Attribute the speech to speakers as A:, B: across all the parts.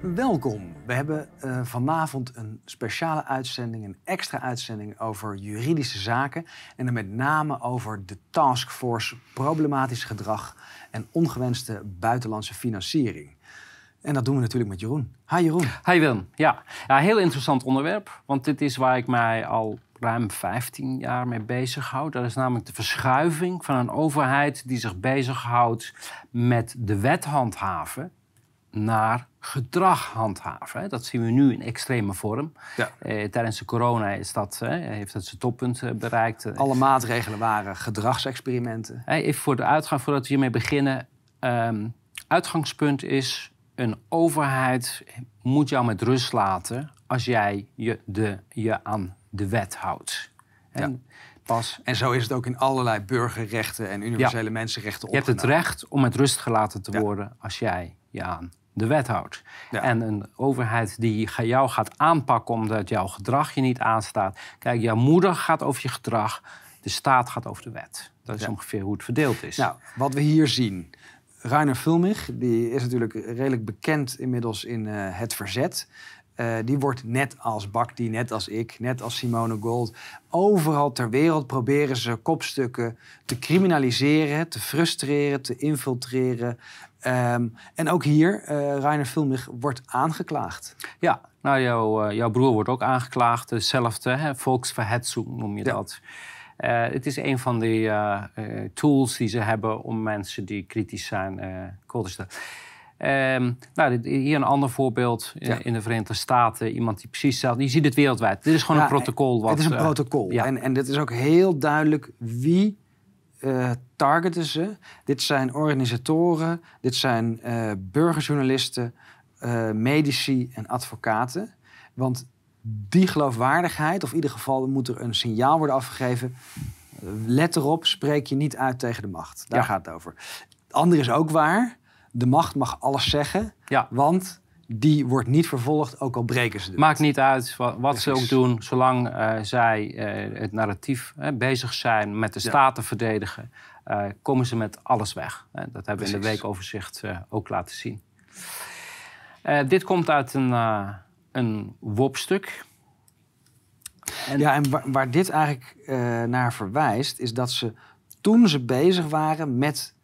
A: Welkom. We hebben uh, vanavond een speciale uitzending, een extra uitzending over juridische zaken. En dan met name over de taskforce problematisch gedrag en ongewenste buitenlandse financiering. En dat doen we natuurlijk met Jeroen. Hi Jeroen.
B: Hi Willem. Ja, ja heel interessant onderwerp. Want dit is waar ik mij al ruim 15 jaar mee bezighoud. Dat is namelijk de verschuiving van een overheid die zich bezighoudt met de wet handhaven naar gedrag handhaven. Dat zien we nu in extreme vorm. Ja. Eh, tijdens de corona is dat, eh, heeft het zijn toppunt eh, bereikt.
A: Alle maatregelen waren gedragsexperimenten.
B: even voor de uitgang, voordat we hiermee beginnen. Um, uitgangspunt is, een overheid moet jou met rust laten als jij je, de, je aan de wet houdt.
A: En, pas. en zo is het ook in allerlei burgerrechten en universele mensenrechten
B: Je hebt het recht om met rust gelaten te worden als jij je aan de wet houdt. En een overheid die jou gaat aanpakken omdat jouw gedrag je niet aanstaat. Kijk, jouw moeder gaat over je gedrag, de staat gaat over de wet. Dat is ongeveer hoe het verdeeld is.
A: Nou, wat we hier zien. Rainer Vulmich, die is natuurlijk redelijk bekend inmiddels in uh, het verzet. Uh, die wordt net als Bakti, net als ik, net als Simone Gold. Overal ter wereld proberen ze kopstukken te criminaliseren, te frustreren, te infiltreren. Um, en ook hier, uh, Rainer wordt aangeklaagd.
B: Ja, nou, jouw, uh, jouw broer wordt ook aangeklaagd. Hetzelfde, hè? noem je ja. dat. Uh, het is een van de tools die ze hebben om mensen die kritisch zijn uh, te. Um, nou, hier een ander voorbeeld ja. in de Verenigde Staten. Iemand die precies hetzelfde... Je ziet het wereldwijd. Dit is gewoon ja, een protocol.
A: Wat, het is een protocol. Ja. En, en dit is ook heel duidelijk wie uh, targeten ze. Dit zijn organisatoren, dit zijn uh, burgerjournalisten, uh, medici en advocaten. Want die geloofwaardigheid, of in ieder geval moet er een signaal worden afgegeven. Let erop, spreek je niet uit tegen de macht. Daar gaat het over. Het andere is ook waar. De macht mag alles zeggen, ja. want die wordt niet vervolgd, ook al breken ze het.
B: Maakt niet uit wat, ze ook doen, zolang uh, zij uh, het narratief uh, bezig zijn met de staat te verdedigen, komen ze met alles weg. dat hebben we in de weekoverzicht ook laten zien. dit komt uit een, een WOP-stuk.
A: En... Ja, en waar, waar dit eigenlijk naar verwijst, is dat ze toen ze bezig waren met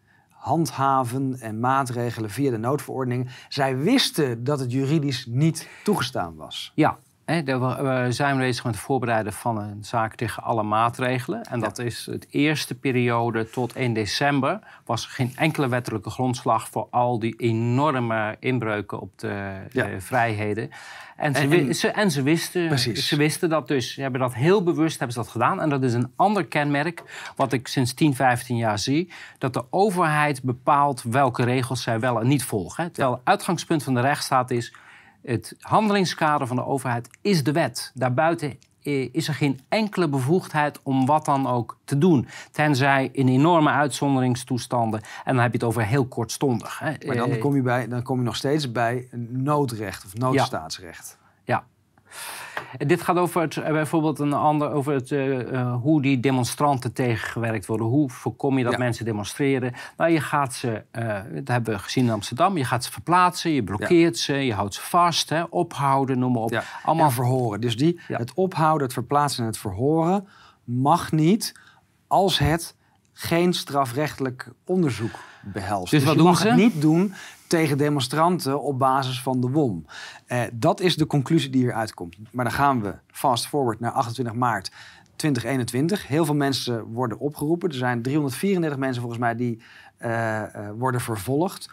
A: handhaven en maatregelen via de noodverordening. Zij wisten dat het juridisch niet toegestaan was.
B: Ja, we zijn bezig met het voorbereiden van een zaak tegen alle maatregelen. En dat is het eerste periode tot 1 december. Was er geen enkele wettelijke grondslag voor al die enorme inbreuken op de, de vrijheden. En, ze, en, ze, wisten, ze wisten dat dus. Ze hebben dat heel bewust hebben ze dat gedaan. En dat is een ander kenmerk wat ik sinds 10, 15 jaar zie. Dat de overheid bepaalt welke regels zij wel en niet volgen. Terwijl het uitgangspunt van de rechtsstaat is... het handelingskader van de overheid is de wet. Daarbuiten is er geen enkele bevoegdheid om wat dan ook te doen. Tenzij in enorme uitzonderingstoestanden. En dan heb je het over heel kortstondig. Hè.
A: Maar dan kom, je bij, dan kom je nog steeds bij noodrecht of noodstaatsrecht.
B: Ja. ja. Dit gaat over het, eh, bijvoorbeeld een ander, over het, uh, hoe die demonstranten tegengewerkt worden. Hoe voorkom je dat mensen demonstreren? Nou, je gaat ze, uh, dat hebben we gezien in Amsterdam, je gaat ze verplaatsen, je blokkeert ze, je houdt ze vast, hè, ophouden, noem maar op.
A: Allemaal verhoren. Dus die, het ophouden, het verplaatsen en het verhoren mag niet als het geen strafrechtelijk onderzoek behelst. Dus, dus wat je doen mag ze? het niet doen tegen demonstranten op basis van de WOM. Eh, dat is de conclusie die hieruit komt. Maar dan gaan we fast forward naar 28 maart 2021. Heel veel mensen worden opgeroepen. Er zijn 334 mensen volgens mij die uh, uh, worden vervolgd.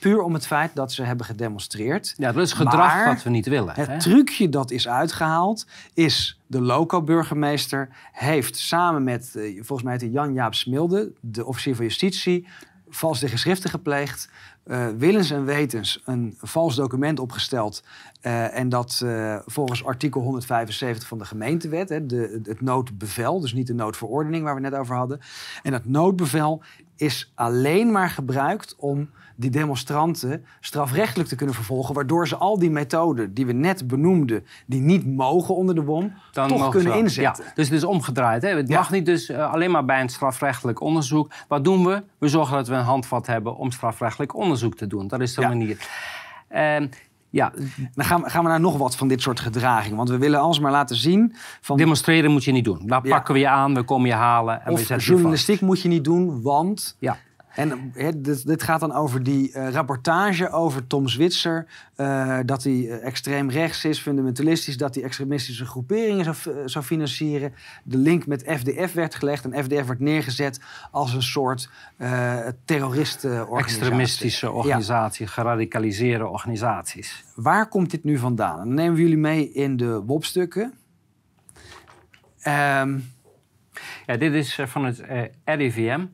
A: Puur om het feit dat ze hebben gedemonstreerd.
B: Ja, dat is gedrag maar wat we niet willen.
A: Het hè? trucje dat is uitgehaald is de loco-burgemeester heeft samen met, uh, volgens mij heet Jan-Jaap Smilde, de officier van justitie, valse geschriften gepleegd uh, willens en wetens een vals document opgesteld. Uh, en dat uh, volgens artikel 175 van de gemeentewet, hè, de, het noodbevel, dus niet de noodverordening waar we net over hadden. En dat noodbevel is alleen maar gebruikt om die demonstranten strafrechtelijk te kunnen vervolgen. Waardoor ze al die methoden die we net benoemden, die niet mogen onder de WOM, toch kunnen inzetten.
B: Ja, dus het is omgedraaid. Hè? Het mag niet dus uh, alleen maar bij een strafrechtelijk onderzoek. Wat doen we? We zorgen dat we een handvat hebben om strafrechtelijk onderzoek te doen. Dat is de manier. Uh, Ja,
A: Dan gaan we, gaan we naar nog wat van dit soort gedraging. Want we willen alsmaar laten zien... Van,
B: demonstreren moet je niet doen. Daar
A: Ja.
B: pakken we je aan, we komen je halen en we zetten je
A: journalistiek moet je niet doen, want...
B: Ja.
A: En dit, dit gaat dan over die eh, rapportage over Tom Zwitser. eh, dat hij eh, extreem rechts is, fundamentalistisch. Dat hij extremistische groeperingen zou, zou financieren. De link met FDF werd gelegd. En FDF werd neergezet als een soort terroristenorganisatie.
B: Extremistische organisaties, geradicaliseerde organisaties.
A: Waar komt dit nu vandaan? Dan nemen we jullie mee in de WOP-stukken. Ehm,
B: Ja, dit is van het eh, RIVM.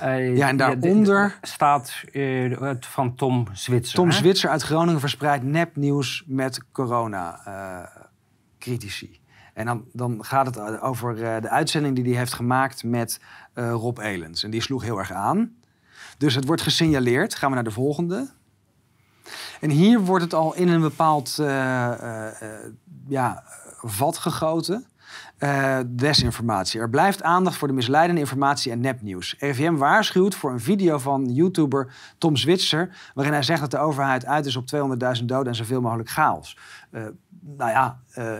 B: Eh,
A: Ja, en daaronder-
B: staat eh, het van Tom Zwitser.
A: Tom
B: hè?
A: Zwitser uit Groningen verspreidt nepnieuws met corona-critici. en dan, dan gaat het over eh, de uitzending die hij heeft gemaakt met eh, Rob Elens. En die sloeg heel erg aan. Dus het wordt gesignaleerd. Gaan we naar de volgende. En hier wordt het al in een bepaald eh, eh, eh, ja, vat gegoten. Eh, desinformatie. Er blijft aandacht voor de misleidende informatie en nepnieuws. RIVM waarschuwt voor een video van YouTuber Tom Zwitser... waarin hij zegt dat de overheid uit is op 200.000 doden en zoveel mogelijk chaos. Eh, nou ja, eh,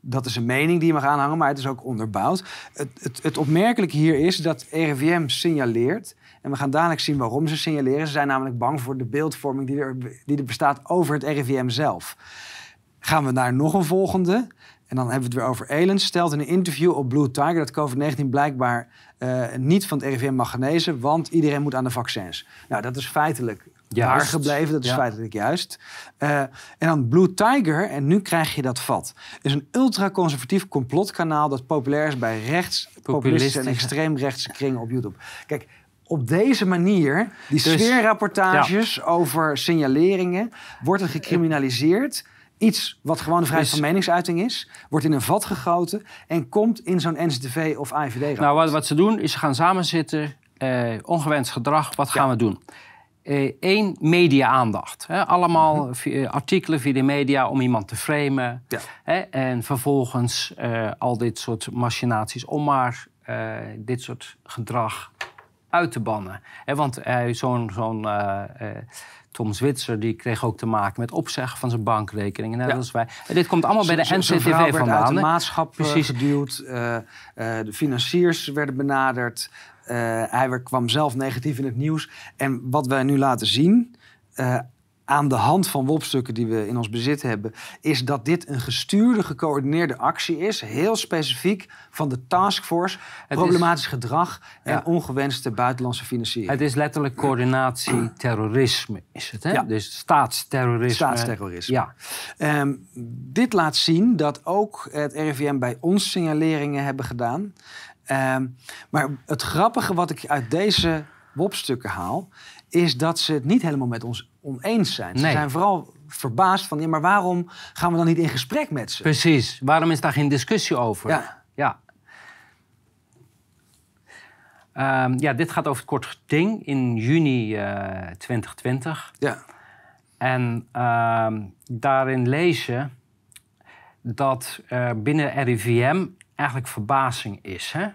A: dat is een mening die je mag aanhangen, maar het is ook onderbouwd. Het, het, het opmerkelijke hier is dat RIVM signaleert... en we gaan dadelijk zien waarom ze signaleren. Ze zijn namelijk bang voor de beeldvorming die er, die er bestaat over het RIVM zelf. Gaan we naar nog een volgende... En dan hebben we het weer over Elens. Stelt in een interview op Blue Tiger dat COVID-19 blijkbaar eh, niet van het RIVM mag genezen, want iedereen moet aan de vaccins. Nou, dat is feitelijk
B: Juist.
A: waar gebleven. Dat is
B: Ja.
A: feitelijk juist. Eh, en dan Blue Tiger, en nu krijg je dat vat. is een ultraconservatief complotkanaal dat populair is bij rechts, populistische en extreemrechtse kringen op YouTube. Kijk, op deze manier, die
B: Dus-
A: sfeerrapportages over signaleringen, wordt het gecriminaliseerd. Iets wat gewoon de vrijheid
B: Dus-
A: van meningsuiting is, wordt in een vat gegoten en komt in zo'n NCTV of AIVD-rapport.
B: Nou, wat, wat ze doen is ze gaan samen zitten. eh, ongewenst gedrag, wat gaan we doen? Eén, media-aandacht. hè. Allemaal vi- eh, artikelen via de media om iemand te framen.
A: Ja.
B: Hè? En vervolgens eh, al dit soort machinaties om maar eh, dit soort gedrag uit te bannen. Hè, want eh, zo'n eh, eh, Tom Zwitser die kreeg ook te maken met opzeggen van zijn bankrekeningen. Net
A: Ja.
B: als wij. En dit komt allemaal bij de NCTV
A: de
B: vandaan. hè.
A: maatschap eh,
B: Precies.
A: geduwd. eh, eh, de financiers werden benaderd. eh, hij werd- kwam zelf negatief in het nieuws. En wat wij nu laten zien... aan de hand van WOP-stukken die we in ons bezit hebben... is dat dit een gestuurde, gecoördineerde actie is... heel specifiek van de taskforce...
B: is-
A: problematisch gedrag en
B: Ja.
A: ongewenste buitenlandse financiering.
B: Het is letterlijk coördinatie terrorisme, is het, hè?
A: Ja.
B: Dus staatsterrorisme.
A: Staatsterrorisme.
B: Ja,
A: Ehm, dit laat zien dat ook het RIVM bij ons signaleringen hebben gedaan. Ehm, maar het grappige wat ik uit deze WOP-stukken haal... is dat ze het niet helemaal met ons oneens zijn. Ze zijn vooral verbaasd van... Ja, maar waarom gaan we dan niet in gesprek met ze?
B: precies. Waarom is daar geen discussie over?
A: Ja.
B: Ja. Ehm, ja, dit gaat over het kort geding in juni eh 2020.
A: Ja,
B: En ehm, daarin lees je dat er binnen RIVM eigenlijk verbazing is. Hè?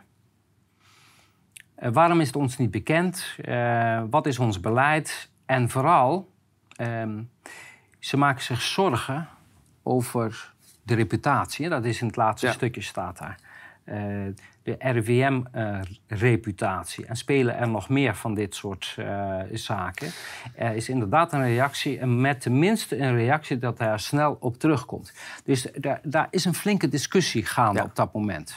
B: Eh, waarom is het ons niet bekend? Eh, wat is ons beleid? En vooral, ehm, ze maken zich zorgen over de reputatie. Dat is in het laatste
A: Ja.
B: stukje staat daar. Eh, de RIVM-reputatie. en spelen er nog meer van dit soort eh, zaken. Er is inderdaad een reactie. En met tenminste een reactie dat hij er snel op terugkomt. Dus daar, daar is een flinke discussie gaande
A: Ja.
B: op dat moment.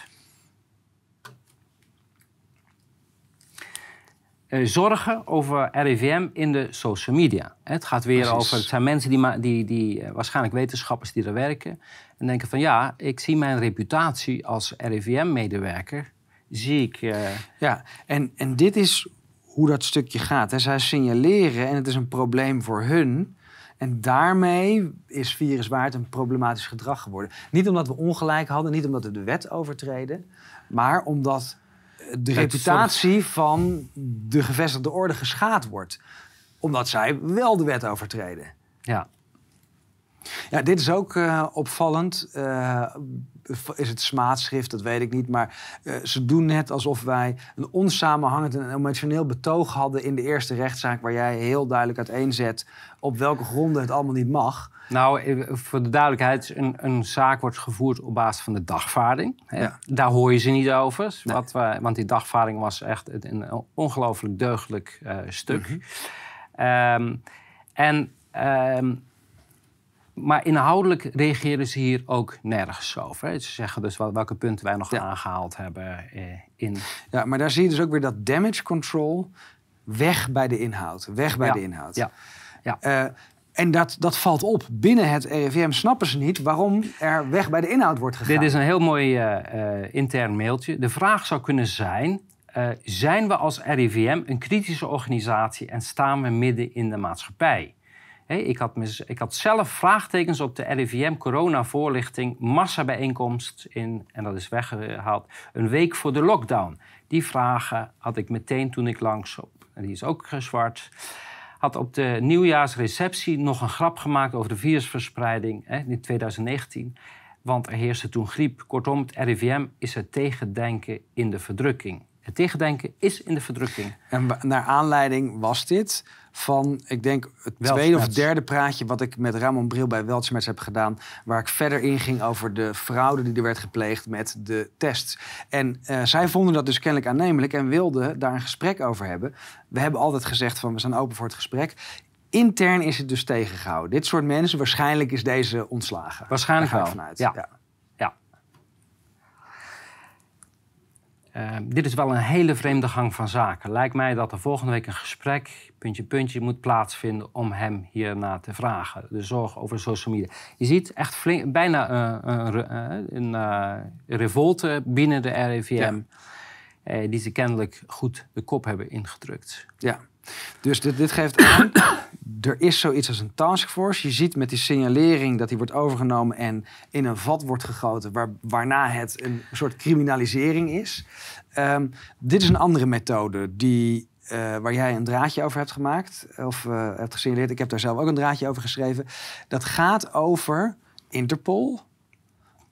B: Zorgen over RIVM in de social media. Het gaat weer
A: Precies.
B: over. Het zijn mensen die, die, die eh, waarschijnlijk wetenschappers die er werken. En denken van ja, ik zie mijn reputatie als RIVM-medewerker. Zie ik. eh,
A: ja. En, en dit is hoe dat stukje gaat. Hè. Zij signaleren en het is een probleem voor hun... En daarmee is viruswaard een problematisch gedrag geworden. Niet omdat we ongelijk hadden, niet omdat we de wet overtreden, maar omdat eh, de
B: Het
A: reputatie van de gevestigde orde geschaad wordt. Omdat zij wel de wet overtreden.
B: ja.
A: Ja, dit is ook uh, opvallend. Uh, is het smaadschrift, dat weet ik niet. Maar uh, ze doen net alsof wij een onsamenhangend en emotioneel betoog hadden in de eerste rechtszaak, waar jij heel duidelijk uiteenzet op welke gronden het allemaal niet mag.
B: Nou, voor de duidelijkheid, een, een zaak wordt gevoerd op basis van de dagvaarding. Ja. Daar hoor je ze niet over. Wat we, want die dagvaarding was echt een ongelooflijk deugdelijk uh, stuk. Mm -hmm. um, en um, maar inhoudelijk reageren ze hier ook nergens over. Ze zeggen dus welke punten wij nog aangehaald hebben eh, in.
A: Ja, maar daar zie je dus ook weer dat damage control weg bij de inhoud. Weg bij de inhoud. Ja. ja. Uh, en dat, dat valt op. Binnen het RIVM snappen ze niet waarom er weg bij de inhoud wordt gegaan.
B: Dit is een heel mooi uh, intern mailtje. De vraag zou kunnen zijn: uh, zijn we als RIVM een kritische organisatie en staan we midden in de maatschappij? ik, had ik, had zelf vraagtekens op de RIVM corona-voorlichting, massabijeenkomst in, en dat is weggehaald, een week voor de lockdown. Die vragen had ik meteen toen ik langs en die is ook zwart, had op de nieuwjaarsreceptie nog een grap gemaakt over de virusverspreiding in 2019. Want er heerste toen griep. Kortom, het RIVM is het tegendenken in de verdrukking. Het tegendenken is in de verdrukking.
A: En naar aanleiding was dit van, ik denk, het tweede of derde praatje wat ik met Ramon Bril bij Weltschmerz heb gedaan. Waar ik verder inging over de fraude die er werd gepleegd met de tests. En uh, zij vonden dat dus kennelijk aannemelijk en wilden daar een gesprek over hebben. We hebben altijd gezegd van, we zijn open voor het gesprek. Intern is het dus tegengehouden. Dit soort mensen, waarschijnlijk is deze ontslagen.
B: Waarschijnlijk wel. Vanuit. ja. ja. Uh, dit is wel een hele vreemde gang van zaken. Lijkt mij dat er volgende week een gesprek, puntje, puntje, moet plaatsvinden om hem hierna te vragen. De zorg over social media. Je ziet echt flink, bijna uh, een, een revolte binnen de RIVM, ja. die ze kennelijk goed de kop hebben ingedrukt.
A: Ja. Dus dit, dit geeft aan, er is zoiets als een taskforce. Je ziet met die signalering dat die wordt overgenomen en in een vat wordt gegoten, waar, waarna het een soort criminalisering is. Um, dit is een andere methode die, uh, waar jij een draadje over hebt gemaakt, of uh, hebt gesignaleerd. Ik heb daar zelf ook een draadje over geschreven. Dat gaat over Interpol,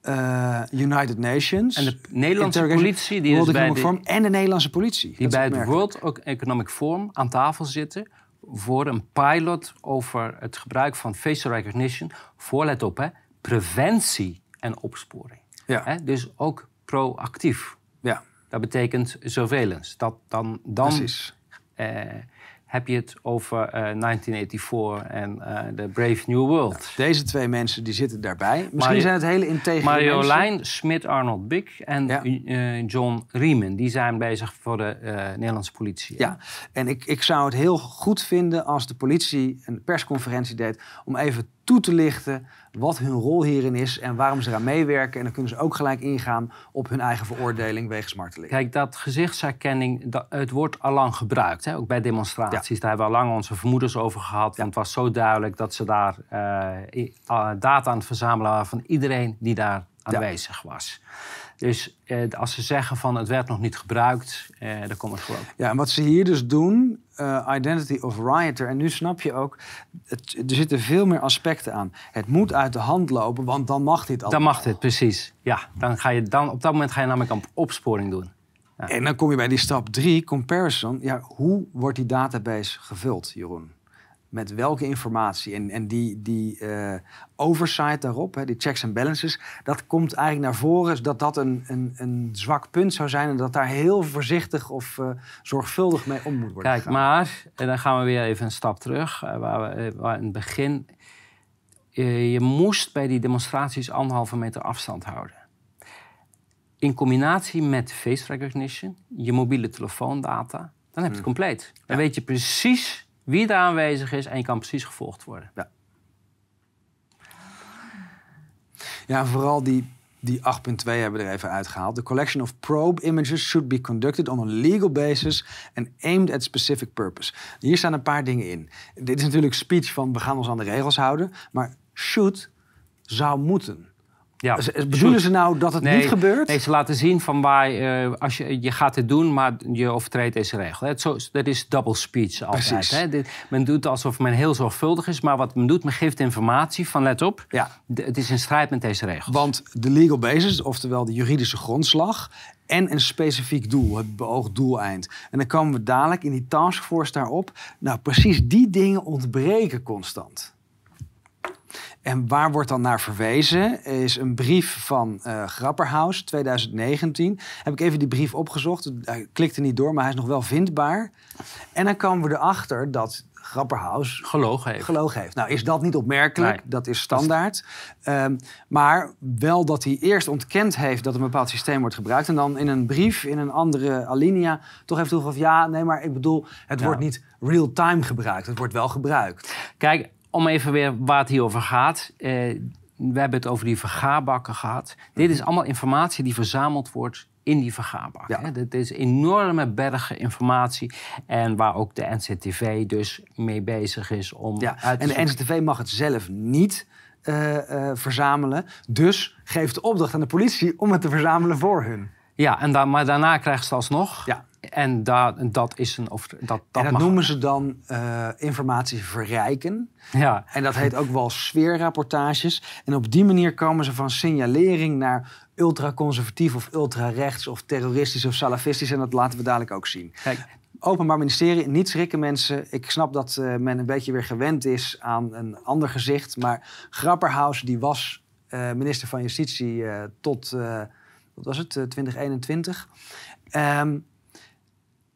A: uh, United Nations.
B: En de Nederlandse politie die is bij
A: de, en de Nederlandse politie.
B: Die bij het World Economic Forum aan tafel zitten voor een pilot over het gebruik van facial recognition voor, let op, hè, preventie en opsporing. Ja. Hè, dus ook proactief. Ja. Dat betekent surveillance. Dat dan, dan Precies. Eh, heb je het over uh, eh, 1984 en uh, The Brave New World.
A: deze twee mensen die zitten daarbij. Misschien zijn het hele integere
B: Marjolein, Smit, Arnold Bik en uh, John Riemen. Die zijn bezig voor de Nederlandse politie.
A: Ja, en ik, ik zou het heel goed vinden als de politie een persconferentie deed... om even toe te lichten wat hun rol hierin is en waarom ze eraan meewerken. En dan kunnen ze ook gelijk ingaan op hun eigen veroordeling wegens marteling.
B: Kijk, dat gezichtsherkenning, dat, het wordt al lang gebruikt, hè? ook bij demonstraties. Daar hebben we al lang onze vermoedens over gehad. Want het was zo duidelijk dat ze daar uh, data aan het verzamelen waren van iedereen die daar aanwezig was. Dus eh, als ze zeggen van het werd nog niet gebruikt, eh, dan komt het gewoon.
A: Ja, en wat ze hier dus doen, uh, Identity of Rioter, en nu snap je ook, het, er zitten veel meer aspecten aan. Het moet uit de hand lopen, want dan mag dit al.
B: Dan mag dit, precies. Ja, dan ga je dan, op dat moment ga je namelijk een opsporing doen.
A: Ja. En dan kom je bij die stap 3, comparison. Ja, hoe wordt die database gevuld, Jeroen? Met welke informatie. En, en die, die uh, oversight daarop, hè, die checks en balances, dat komt eigenlijk naar voren dat dat een, een, een zwak punt zou zijn en dat daar heel voorzichtig of uh, zorgvuldig mee om moet worden.
B: Kijk, maar, en dan gaan we weer even een stap terug, uh, waar we waar in het begin. je moest bij die demonstraties anderhalve meter afstand houden. In combinatie met face recognition, je mobiele telefoondata, dan heb je het hmm. compleet. Dan weet je precies wie daar aanwezig is en je kan precies gevolgd worden.
A: Ja, ja vooral die, die 8.2 hebben we er even uitgehaald. The collection of probe images should be conducted on a legal basis and aimed at specific purpose. Hier staan een paar dingen in. Dit is natuurlijk speech van we gaan ons aan de regels houden, maar should zou moeten.
B: Ja,
A: Bedoelen ze nou dat het niet gebeurt?
B: Nee, ze laten zien van waar eh, als je, je gaat dit doen, maar je overtreedt deze regel. Het zo, dat is double speech altijd. Hè? Dit- men doet alsof men heel zorgvuldig is, maar wat men doet, men geeft informatie van let op,
A: Ja.
B: het is in strijd met deze regels.
A: Want de legal basis, oftewel de juridische grondslag... en een specifiek doel, het beoogd doeleind. En dan komen we dadelijk in die taskforce daarop. Nou, precies die dingen ontbreken constant. En waar wordt dan naar verwezen? Is een brief van eh Grapperhaus, 2019. Heb ik even die brief opgezocht. Hij klikte niet door, maar hij is nog wel vindbaar. En dan komen we erachter dat Grapperhaus
B: Gelogen heeft.
A: gelogen heeft. Nou, is dat niet opmerkelijk?
B: Nee.
A: Dat is standaard. Ehm, maar wel dat hij eerst ontkend heeft dat een bepaald systeem wordt gebruikt. En dan in een brief, in een andere alinea, toch heeft toegevoegd... ja, nee, maar ik bedoel, het
B: Ja.
A: wordt niet real-time gebruikt. Het wordt wel gebruikt.
B: Kijk, om even weer waar het hier over gaat. Eh, we hebben het over die vergaarbakken gehad. Dit is allemaal informatie die verzameld wordt in die vergaarbak.
A: Ja.
B: Hè. Dit is enorme bergen informatie. En waar ook de NCTV dus mee bezig is om
A: Ja.
B: uit
A: En de. NCTV mag het zelf niet eh, eh, verzamelen. Dus geeft de opdracht aan de politie om het te verzamelen voor hun.
B: Ja, en dan, maar daarna krijgen ze alsnog.
A: Ja.
B: En da, dat is een... Over, dat, dat
A: en dat
B: mag.
A: noemen ze dan eh, informatie verrijken.
B: Ja.
A: En dat heet ook wel sfeerrapportages. En op die manier komen ze van signalering naar ultraconservatief of ultrarechts of terroristisch of salafistisch. En dat laten we dadelijk ook zien.
B: Kijk,
A: Openbaar ministerie, niet schrikken mensen. Ik snap dat eh, men een beetje weer gewend is aan een ander gezicht. Maar Grapperhaus, die was eh, minister van Justitie tot, wat was het, eh, 2021. Ehm,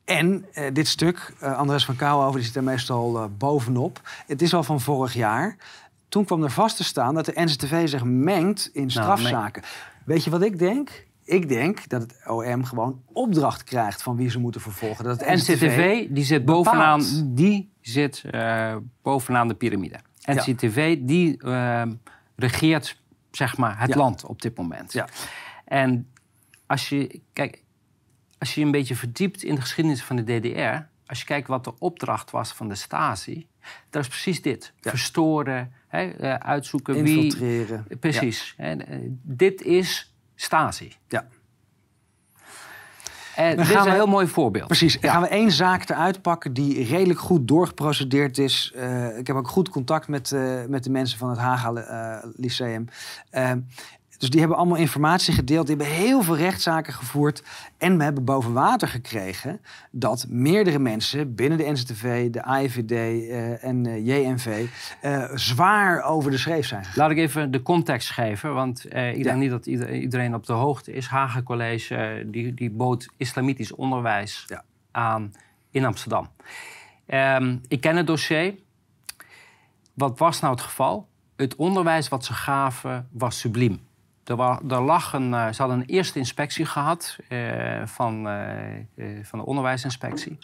A: en eh, dit stuk, eh, Andres van Kouwenhoven, die zit er meestal eh, bovenop. Het is al van vorig jaar. Toen kwam er vast te staan dat de NCTV zich mengt in strafzaken. Weet je wat ik denk? Ik denk dat het OM gewoon opdracht krijgt van wie ze moeten vervolgen. Dat het
B: NCTV die zit
A: bepaalt.
B: bovenaan, die zit, bovenaan de piramide.
A: Ja.
B: NCTV die regeert zeg maar, het
A: Ja.
B: land op dit moment.
A: Ja.
B: En als je, kijk, als je een beetje verdiept in de geschiedenis van de DDR... als je kijkt wat de opdracht was van de Stasi... dat is precies dit.
A: Ja.
B: Verstoren, hè, eh, uitzoeken wie...
A: infiltreren.
B: Precies. Eh, dit is Stasi.
A: Ja.
B: En dit is
A: gaan
B: een
A: we-
B: heel mooi voorbeeld.
A: Precies. Dan gaan we één zaak eruit pakken die redelijk goed doorgeprocedeerd is. Eh, ik heb ook goed contact met, met de mensen van het Haga Lyceum. Dus die hebben allemaal informatie gedeeld. Die hebben heel veel rechtszaken gevoerd. En we hebben boven water gekregen dat meerdere mensen binnen de NCTV, de AIVD eh, en eh, JNV eh, zwaar over de schreef zijn gegaan.
B: Laat ik even de context geven, want ik
A: Ja.
B: denk niet dat ieder- iedereen op de hoogte is. Hagen College die, die bood islamitisch onderwijs
A: Ja.
B: aan in Amsterdam. Ehm, ik ken het dossier. Wat was nou het geval? Het onderwijs wat ze gaven was subliem. Er, wa- er lag een, eh, ze hadden een eerste inspectie gehad eh, van, eh, van de onderwijsinspectie.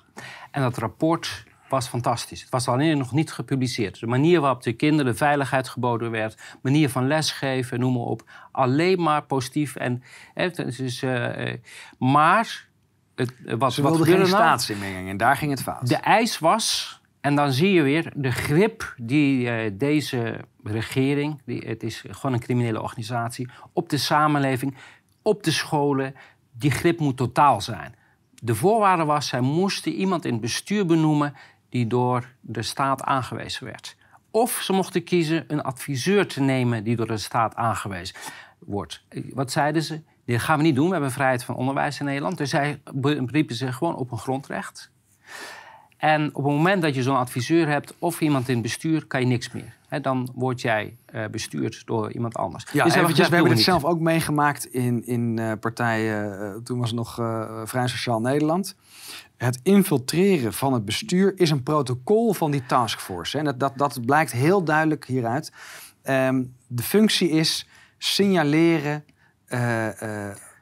B: En dat rapport was fantastisch. Het was alleen nog niet gepubliceerd. De manier waarop de kinderen veiligheid geboden werd, manier van lesgeven, noem maar op. Alleen maar positief. En, eh, maar het, wat,
A: Ze
B: wat
A: geen staatsinmenging en daar ging het fout.
B: De eis was, en dan zie je weer de grip die eh, deze regering, die, het is gewoon een criminele organisatie, op de samenleving, op de scholen, die grip moet totaal zijn. De voorwaarde was, zij moesten iemand in het bestuur benoemen die door de staat aangewezen werd. Of ze mochten kiezen een adviseur te nemen die door de staat aangewezen wordt. Wat zeiden ze? Dit gaan we niet doen, we hebben vrijheid van onderwijs in Nederland. Dus zij beriepen zich gewoon op een grondrecht. En op het moment dat je zo'n adviseur hebt of iemand in het bestuur, kan je niks meer. Dan word jij eh, bestuurd door iemand anders.
A: Ja,
B: Dus
A: eventjes,
B: gezegd,
A: we hebben het
B: niet.
A: zelf ook meegemaakt in, in eh, partijen, eh, toen was het nog Vrij Sociaal Nederland. Het infiltreren van het bestuur is een protocol van die taskforce. En dat, dat, dat blijkt heel duidelijk hieruit. Ehm, de functie is signaleren,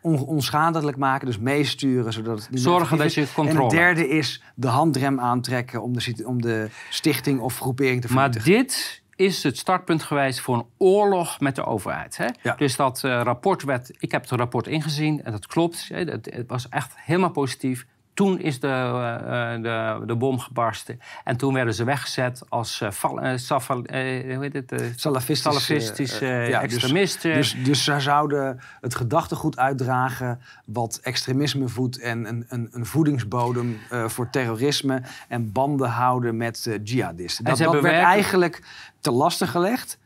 A: on- onschadelijk maken, dus meesturen. Zodat het
B: Zorgen dat je controle
A: En het derde is de handrem aantrekken om de, om de stichting of groepering te
B: Maar
A: vernietigen.
B: dit is het startpunt geweest voor een oorlog met de overheid. Hè?
A: Ja.
B: Dus dat eh, rapport werd, ik heb het rapport ingezien en dat klopt. Hè? Het, het was echt helemaal positief. Toen is de, eh, eh, de, de bom gebarsten. En toen werden ze weggezet als uh, val, safal, hoe heet het?
A: salafistische,
B: salafistische
A: ja, dus-
B: extremisten.
A: Dus, dus ze zouden het gedachtegoed uitdragen wat extremisme voedt en een, een, een voedingsbodem voor terrorisme en banden houden met jihadisten. Dat, dat werd werken... eigenlijk te lastig gelegd.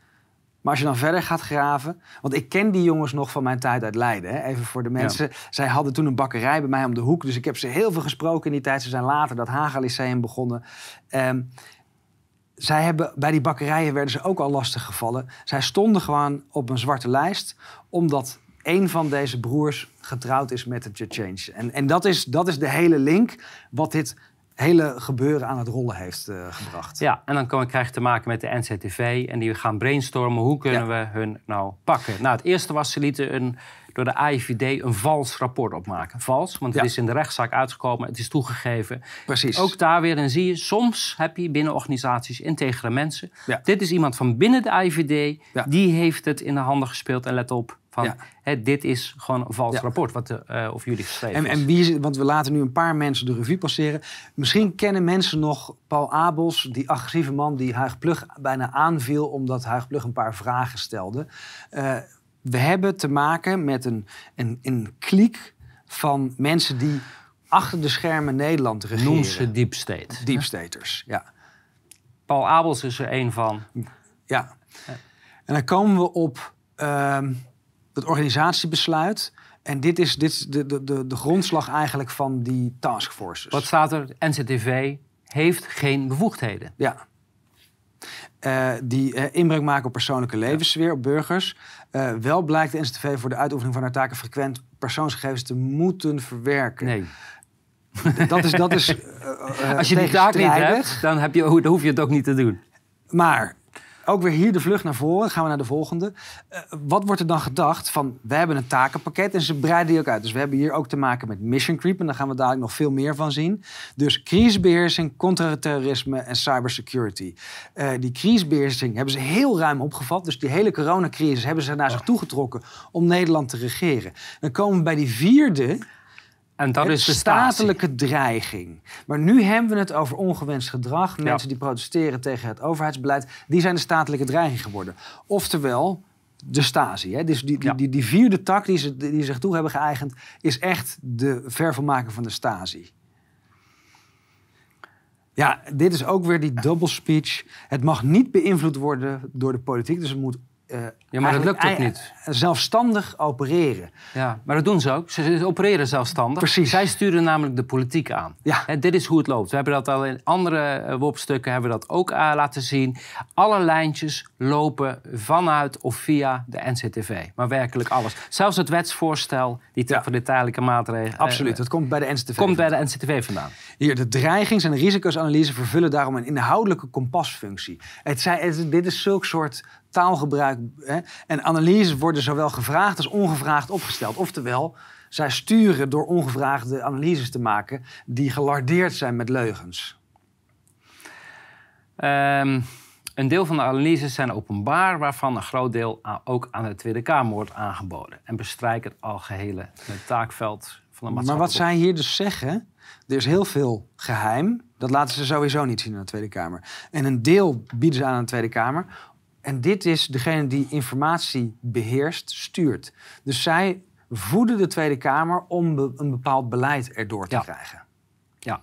A: Maar als je dan verder gaat graven. Want ik ken die jongens nog van mijn tijd uit Leiden. Hè? Even voor de mensen. Zij hadden toen een bakkerij bij mij om de hoek. Dus ik heb ze heel veel gesproken in die tijd. Ze zijn later dat Haga Lyceum begonnen. Um, zij hebben, bij die bakkerijen werden ze ook al lastig gevallen. Zij stonden gewoon op een zwarte lijst. Omdat een van deze broers getrouwd is met de Change. En, en dat, is, dat is de hele link. Wat dit hele gebeuren aan het rollen heeft uh, gebracht.
B: Ja, en dan krijg je te maken met de NCTV en die gaan brainstormen hoe kunnen we hun nou pakken. Nou, het eerste was ze lieten een, door de AIVD een vals rapport opmaken. Vals, want het is in de rechtszaak uitgekomen, het is toegegeven.
A: Precies.
B: Ook daar weer, dan zie je, soms heb je binnen organisaties integere mensen. Dit is iemand van binnen de AIVD, die heeft het in de handen gespeeld en let op, van, hè, dit is gewoon een vals rapport wat de, uh, of jullie geschreven
A: en, en wie, Want we laten nu een paar mensen de revue passeren. Misschien kennen mensen nog Paul Abels, die agressieve man die Huig Plug bijna aanviel omdat Huig Plug een paar vragen stelde. Uh, we hebben te maken met een, een, een kliek van mensen die achter de schermen Nederland regeren.
B: Noem ze deep state.
A: Ja.
B: Paul Abels is er een van.
A: Ja. En dan komen we op... Uh, het organisatiebesluit. En dit is, dit is de, de, de, de grondslag eigenlijk van die taskforces.
B: Wat staat er? NCTV heeft geen bevoegdheden.
A: Ja. Uh, die uh, inbreuk maken op persoonlijke levenssfeer, op burgers. Uh, wel blijkt de NCTV voor de uitoefening van haar taken frequent persoonsgegevens te moeten verwerken.
B: Nee.
A: Dat is. Dat is
B: Als je die taak niet hebt, dan, heb je, dan hoef je het ook niet te doen.
A: Maar ook weer hier de vlucht naar voren. Gaan we naar de volgende. Uh, wat wordt er dan gedacht van, we hebben een takenpakket en ze breiden die ook uit. Dus we hebben hier ook te maken met mission creep en daar gaan we dadelijk nog veel meer van zien. Dus crisisbeheersing, contraterrorisme en cybersecurity. Uh, die crisisbeheersing hebben ze heel ruim opgevat. Dus die hele coronacrisis hebben ze naar zich toegetrokken om Nederland te regeren. Dan komen we bij die vierde
B: en dat
A: het
B: is de
A: statelijke dreiging. Maar nu hebben we het over ongewenst gedrag. Mensen die protesteren tegen het overheidsbeleid, die zijn de statelijke dreiging geworden. Oftewel, de Stasi. Hè? Dus die, die, die, die, vierde tak die ze die zich toe hebben geëigend, is echt de vervolmaker van de Stasi. Ja, dit is ook weer die double speech. Het mag niet beïnvloed worden door de politiek. Dus het moet
B: uh, ja, maar dat lukt ook niet.
A: Zelfstandig opereren.
B: Ja, maar dat doen ze ook. Ze opereren zelfstandig.
A: Precies.
B: Zij sturen namelijk de politiek aan.
A: Ja.
B: En dit is hoe het loopt. We hebben dat al in andere uh, WOP-stukken hebben we dat ook uh, laten zien. Alle lijntjes lopen vanuit of via de NCTV. Maar werkelijk alles. Zelfs het wetsvoorstel die ja. voor de tijdelijke maatregelen...
A: Absoluut, dat komt bij de NCTV
B: Komt bij de NCTV vandaan.
A: Hier, de dreigings- en risicosanalyse vervullen daarom een inhoudelijke kompasfunctie. Het, dit is zulk soort taalgebruik. Hè, en analyses worden zowel gevraagd als ongevraagd opgesteld. Oftewel, zij sturen door ongevraagde analyses te maken die gelardeerd zijn met leugens.
B: Um, een deel van de analyses zijn openbaar, waarvan een groot deel ook aan de Tweede Kamer wordt aangeboden. En bestrijken het algehele het taakveld van de maatschappij.
A: Maar wat zij hier dus zeggen, er is heel veel geheim. Dat laten ze sowieso niet zien aan de Tweede Kamer. En een deel bieden ze aan aan de Tweede Kamer en dit is degene die informatie beheerst, stuurt. Dus zij voeden de Tweede Kamer om een bepaald beleid erdoor te
B: ja.
A: krijgen.
B: Ja.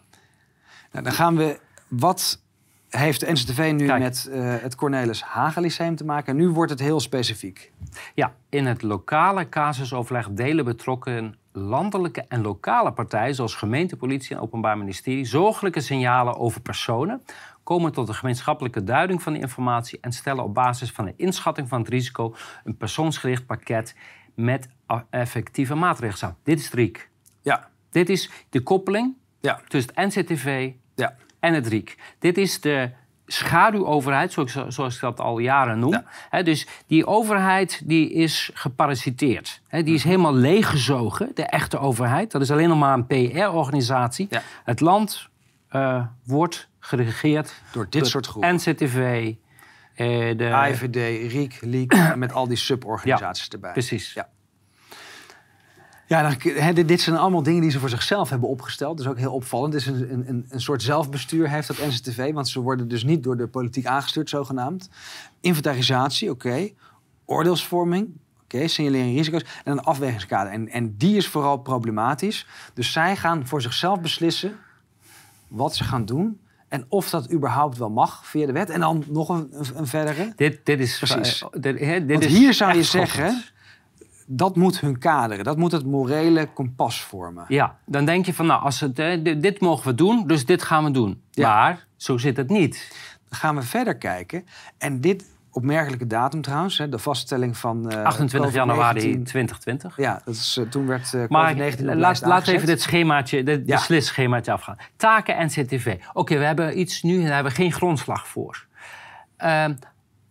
A: Nou, dan gaan we. Wat heeft de NCTV nu met uh, het Cornelis Hagen te maken? En nu wordt het heel specifiek.
B: Ja, in het lokale casusoverleg delen betrokken landelijke en lokale partijen, zoals gemeente, politie en openbaar ministerie, zorgelijke signalen over personen komen tot een gemeenschappelijke duiding van de informatie en stellen op basis van een inschatting van het risico een persoonsgericht pakket met effectieve maatregelen samen. Dit is het RIEK.
A: Ja.
B: Dit is de koppeling
A: ja.
B: tussen het NCTV
A: ja.
B: en het RIEK. Dit is de schaduwoverheid, zoals, ik dat al jaren noem. Ja. dus die overheid die is geparasiteerd. die is helemaal leeggezogen, de echte overheid. Dat is alleen nog maar een PR-organisatie.
A: Ja.
B: Het land uh, wordt geregeerd
A: door dit soort groepen.
B: NCTV,
A: uh, de AIVD, RIEK, LIEK, met al die suborganisaties
B: ja,
A: erbij.
B: Precies.
A: Ja. Ja, dan, dit, dit zijn allemaal dingen die ze voor zichzelf hebben opgesteld. Dat is ook heel opvallend. Het is een, een, een soort zelfbestuur heeft dat NCTV. Want ze worden dus niet door de politiek aangestuurd, zogenaamd. Inventarisatie, oké. Oordeelsvorming, oké. Signalering risico's. En een afwegingskader. En, en die is vooral problematisch. Dus zij gaan voor zichzelf beslissen wat ze gaan doen. En of dat überhaupt wel mag via de wet. En dan nog een, een, verdere.
B: Dit, dit is...
A: Precies.
B: dit, hè, dit
A: Want
B: is
A: hier zou je zeggen, dat moet hun kaderen. Dat moet het morele kompas vormen.
B: Ja, dan denk je van, nou, als het, eh, dit, dit mogen we doen, dus dit gaan we doen.
A: Ja.
B: Maar zo zit het niet.
A: Dan gaan we verder kijken. En dit opmerkelijke datum trouwens, hè, de vaststelling van... eh,
B: 28 januari
A: COVID-19.
B: 2020.
A: Ja, dat is, eh, toen werd eh
B: Maar
A: COVID-19 op de
B: laat, laat even dit schemaatje, dit
A: Ja.
B: beslisschemaatje afgaan. Taken NCTV. Oké, we hebben iets nu en daar hebben we geen grondslag voor. Ehm,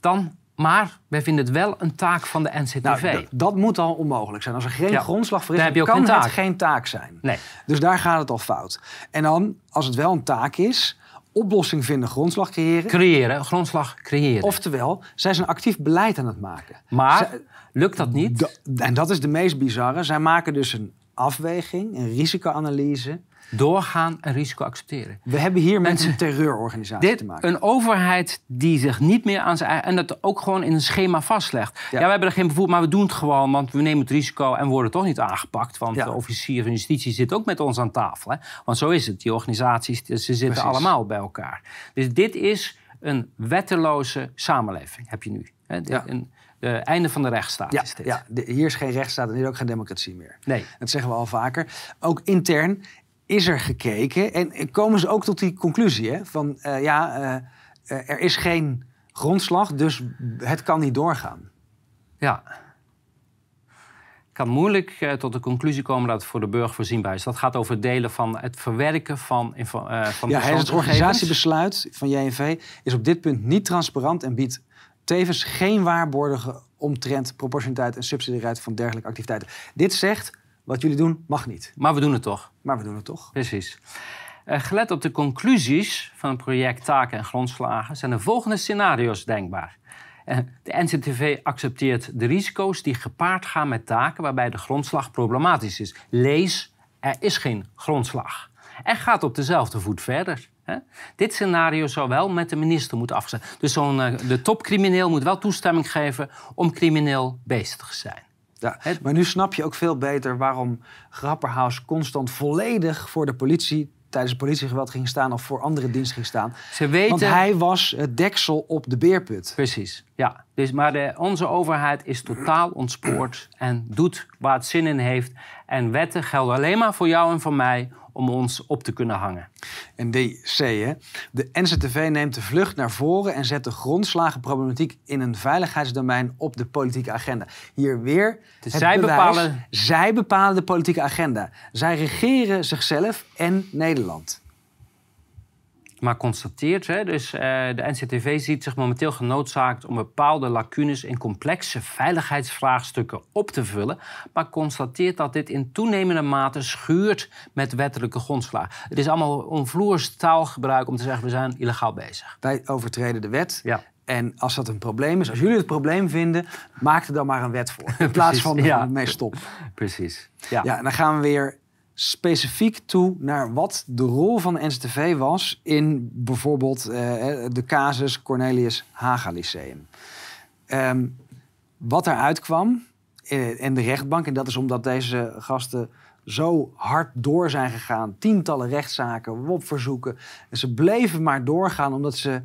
B: dan, maar wij vinden het wel een taak van de NCTV.
A: Nou, dat moet al onmogelijk zijn. Als er geen
B: Ja.
A: grondslag voor is,
B: Dan
A: dan kan
B: geen
A: het geen taak zijn.
B: nee.
A: Dus daar gaat het al fout. En dan, als het wel een taak is, oplossing vinden, grondslag creëren.
B: Creëren, grondslag creëren.
A: Oftewel, zij zijn actief beleid aan het maken.
B: maar
A: Zij-
B: lukt dat niet?
A: En dat is de meest bizarre. Zij maken dus een afweging, een risicoanalyse.
B: Doorgaan en risico accepteren.
A: We hebben hier met
B: Mensen-
A: een terreurorganisatie te maken.
B: een overheid die zich niet meer aan zijn eigen... en dat ook gewoon in een schema vastlegt. Ja,
A: Ja.
B: we hebben er geen bevoegd, maar we doen het gewoon... want we nemen het risico en worden toch niet aangepakt. Want
A: Ja.
B: de officier van justitie zit ook met ons aan tafel. Hè? Want zo is het. Die organisaties, ze zitten
A: Precies.
B: allemaal bij elkaar. Dus dit is een wetteloze samenleving, heb je nu. Hè?
A: Ja.
B: een, einde van de rechtsstaat
A: ja,
B: is dit.
A: ja, de- hier is geen rechtsstaat en hier ook geen democratie meer.
B: Nee.
A: Dat zeggen we al vaker. Ook intern is er gekeken en komen ze ook tot die conclusie hè, van eh, ja, eh, eh, er is geen grondslag, dus het kan niet doorgaan.
B: Ja. Ik kan moeilijk tot de conclusie komen dat het voor de burger voorzienbaar is. Dat gaat over het delen van het verwerken van, van
A: Ja, het organisatiebesluit van JNV is op dit punt niet transparant en biedt tevens geen waarborgen omtrent proportionaliteit en subsidiariteit van dergelijke activiteiten. Dit zegt, wat jullie doen mag niet,
B: Maar we doen het toch.
A: maar we doen het toch.
B: Precies. Eh, gelet op de conclusies van het project Taken en Grondslagen zijn de volgende scenario's denkbaar. Eh, De NCTV accepteert de risico's die gepaard gaan met taken waarbij de grondslag problematisch is. Lees, er is geen grondslag. En gaat op dezelfde voet verder. Hè? Dit scenario zou wel met de minister moeten afgezet. Dus zo'n, eh, de topcrimineel moet wel toestemming geven om crimineel bezig te zijn.
A: Ja, maar nu snap je ook veel beter waarom Grapperhaus constant volledig voor de politie tijdens het politiegeweld ging staan of voor andere diensten ging staan.
B: Ze weten...
A: Want hij was het deksel op de beerput.
B: Precies, ja. Dus, maar de, onze overheid is totaal ontspoord en doet waar het zin in heeft. En wetten gelden alleen maar voor jou en voor mij om ons op te kunnen hangen.
A: En DC, hè. De NCTV neemt de vlucht naar voren en zet de grondslagenproblematiek in een veiligheidsdomein op de politieke agenda. Hier weer
B: Dus
A: het
B: zij
A: bewijs,
B: bepalen-
A: zij bepalen de politieke agenda. Zij regeren zichzelf en Nederland.
B: Maar constateert, hè, dus eh, de NCTV ziet zich momenteel genoodzaakt om bepaalde lacunes in complexe veiligheidsvraagstukken op te vullen, maar constateert dat dit in toenemende mate schuurt met wettelijke grondslagen. Het is allemaal onvloers taalgebruik om te zeggen we zijn illegaal bezig.
A: Wij overtreden de wet.
B: Ja.
A: En als dat een probleem is, als jullie het probleem vinden, maak er dan maar een wet voor. In plaats van ja. mee stop.
B: Precies. Ja.
A: Ja, en dan gaan we weer specifiek toe naar wat de rol van de NCTV was in bijvoorbeeld eh, de casus Cornelius Haga Lyceum. Ehm, wat eruit kwam eh, en de rechtbank, en dat is omdat deze gasten zo hard door zijn gegaan, tientallen rechtszaken, WOP-verzoeken, en ze bleven maar doorgaan omdat ze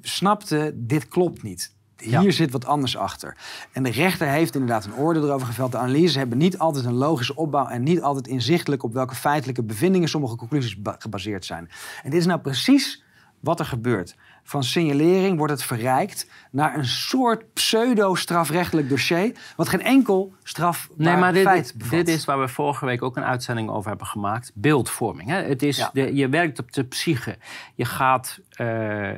A: snapten, dit klopt niet. Hier
B: Ja.
A: zit wat anders achter. En de rechter heeft inderdaad een oordeel erover geveld. De analyses hebben niet altijd een logische opbouw en niet altijd inzichtelijk op welke feitelijke bevindingen sommige conclusies ba- gebaseerd zijn. En dit is nou precies wat er gebeurt. Van signalering wordt het verrijkt naar een soort pseudo-strafrechtelijk dossier, wat geen enkel strafbaar
B: Nee, maar
A: feit
B: dit,
A: bevat.
B: dit is waar we vorige week ook een uitzending over hebben gemaakt. Beeldvorming. Hè? Het is
A: Ja.
B: de, je werkt op de psyche. Je gaat eh,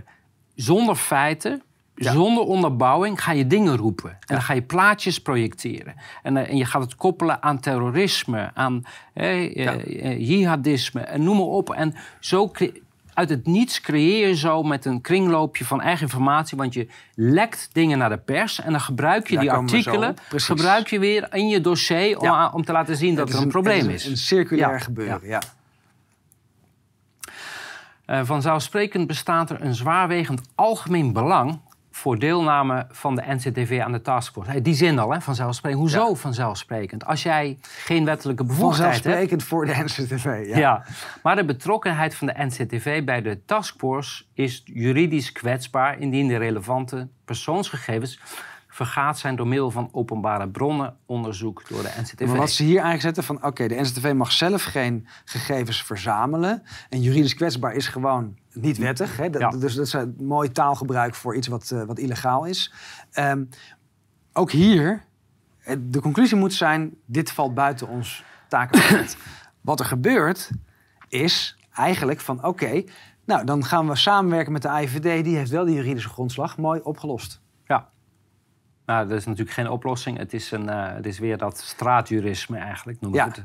B: zonder feiten,
A: Ja.
B: zonder onderbouwing, ga je dingen roepen. En dan ga je plaatjes projecteren. En, eh, en je gaat het koppelen aan terrorisme, aan eh, eh, jihadisme en noem maar op. En zo... uit het niets creëer je zo met een kringloopje van eigen informatie. Want je lekt dingen naar de pers en dan gebruik je
A: Daar
B: die artikelen. Gebruik je weer in je dossier om,
A: Ja.
B: om te laten zien dat er een, probleem is.
A: Een circulair
B: Ja,
A: gebeuren, ja.
B: Vanzelfsprekend bestaat er een zwaarwegend algemeen belang voor deelname van de NCTV aan de taskforce. Die zin al, hè, vanzelfsprekend. Hoezo vanzelfsprekend? Als jij geen wettelijke bevoegdheid hebt...
A: Vanzelfsprekend voor de NCTV, ja.
B: Ja. maar de betrokkenheid van de NCTV bij de taskforce is juridisch kwetsbaar indien de relevante persoonsgegevens vergaat zijn door middel van openbare bronnen onderzoek door de NCTV.
A: Maar wat ze hier eigenlijk zetten van... oké, de NCTV mag zelf geen gegevens verzamelen. En juridisch kwetsbaar is gewoon niet wettig. Hè? Dat-
B: Ja.
A: Dus dat is een mooi taalgebruik voor iets wat, eh, wat illegaal is. Ehm, ook hier, eh, de conclusie moet zijn... dit valt buiten ons takengebied. wat er gebeurt, is eigenlijk van... oké, nou, dan gaan we samenwerken met de AIVD. Die heeft wel die juridische grondslag. Mooi opgelost.
B: Ja. Nou, dat is natuurlijk geen oplossing. Het is, een, eh, het is weer dat straatjurisme eigenlijk, noem ik
A: Ja.
B: het.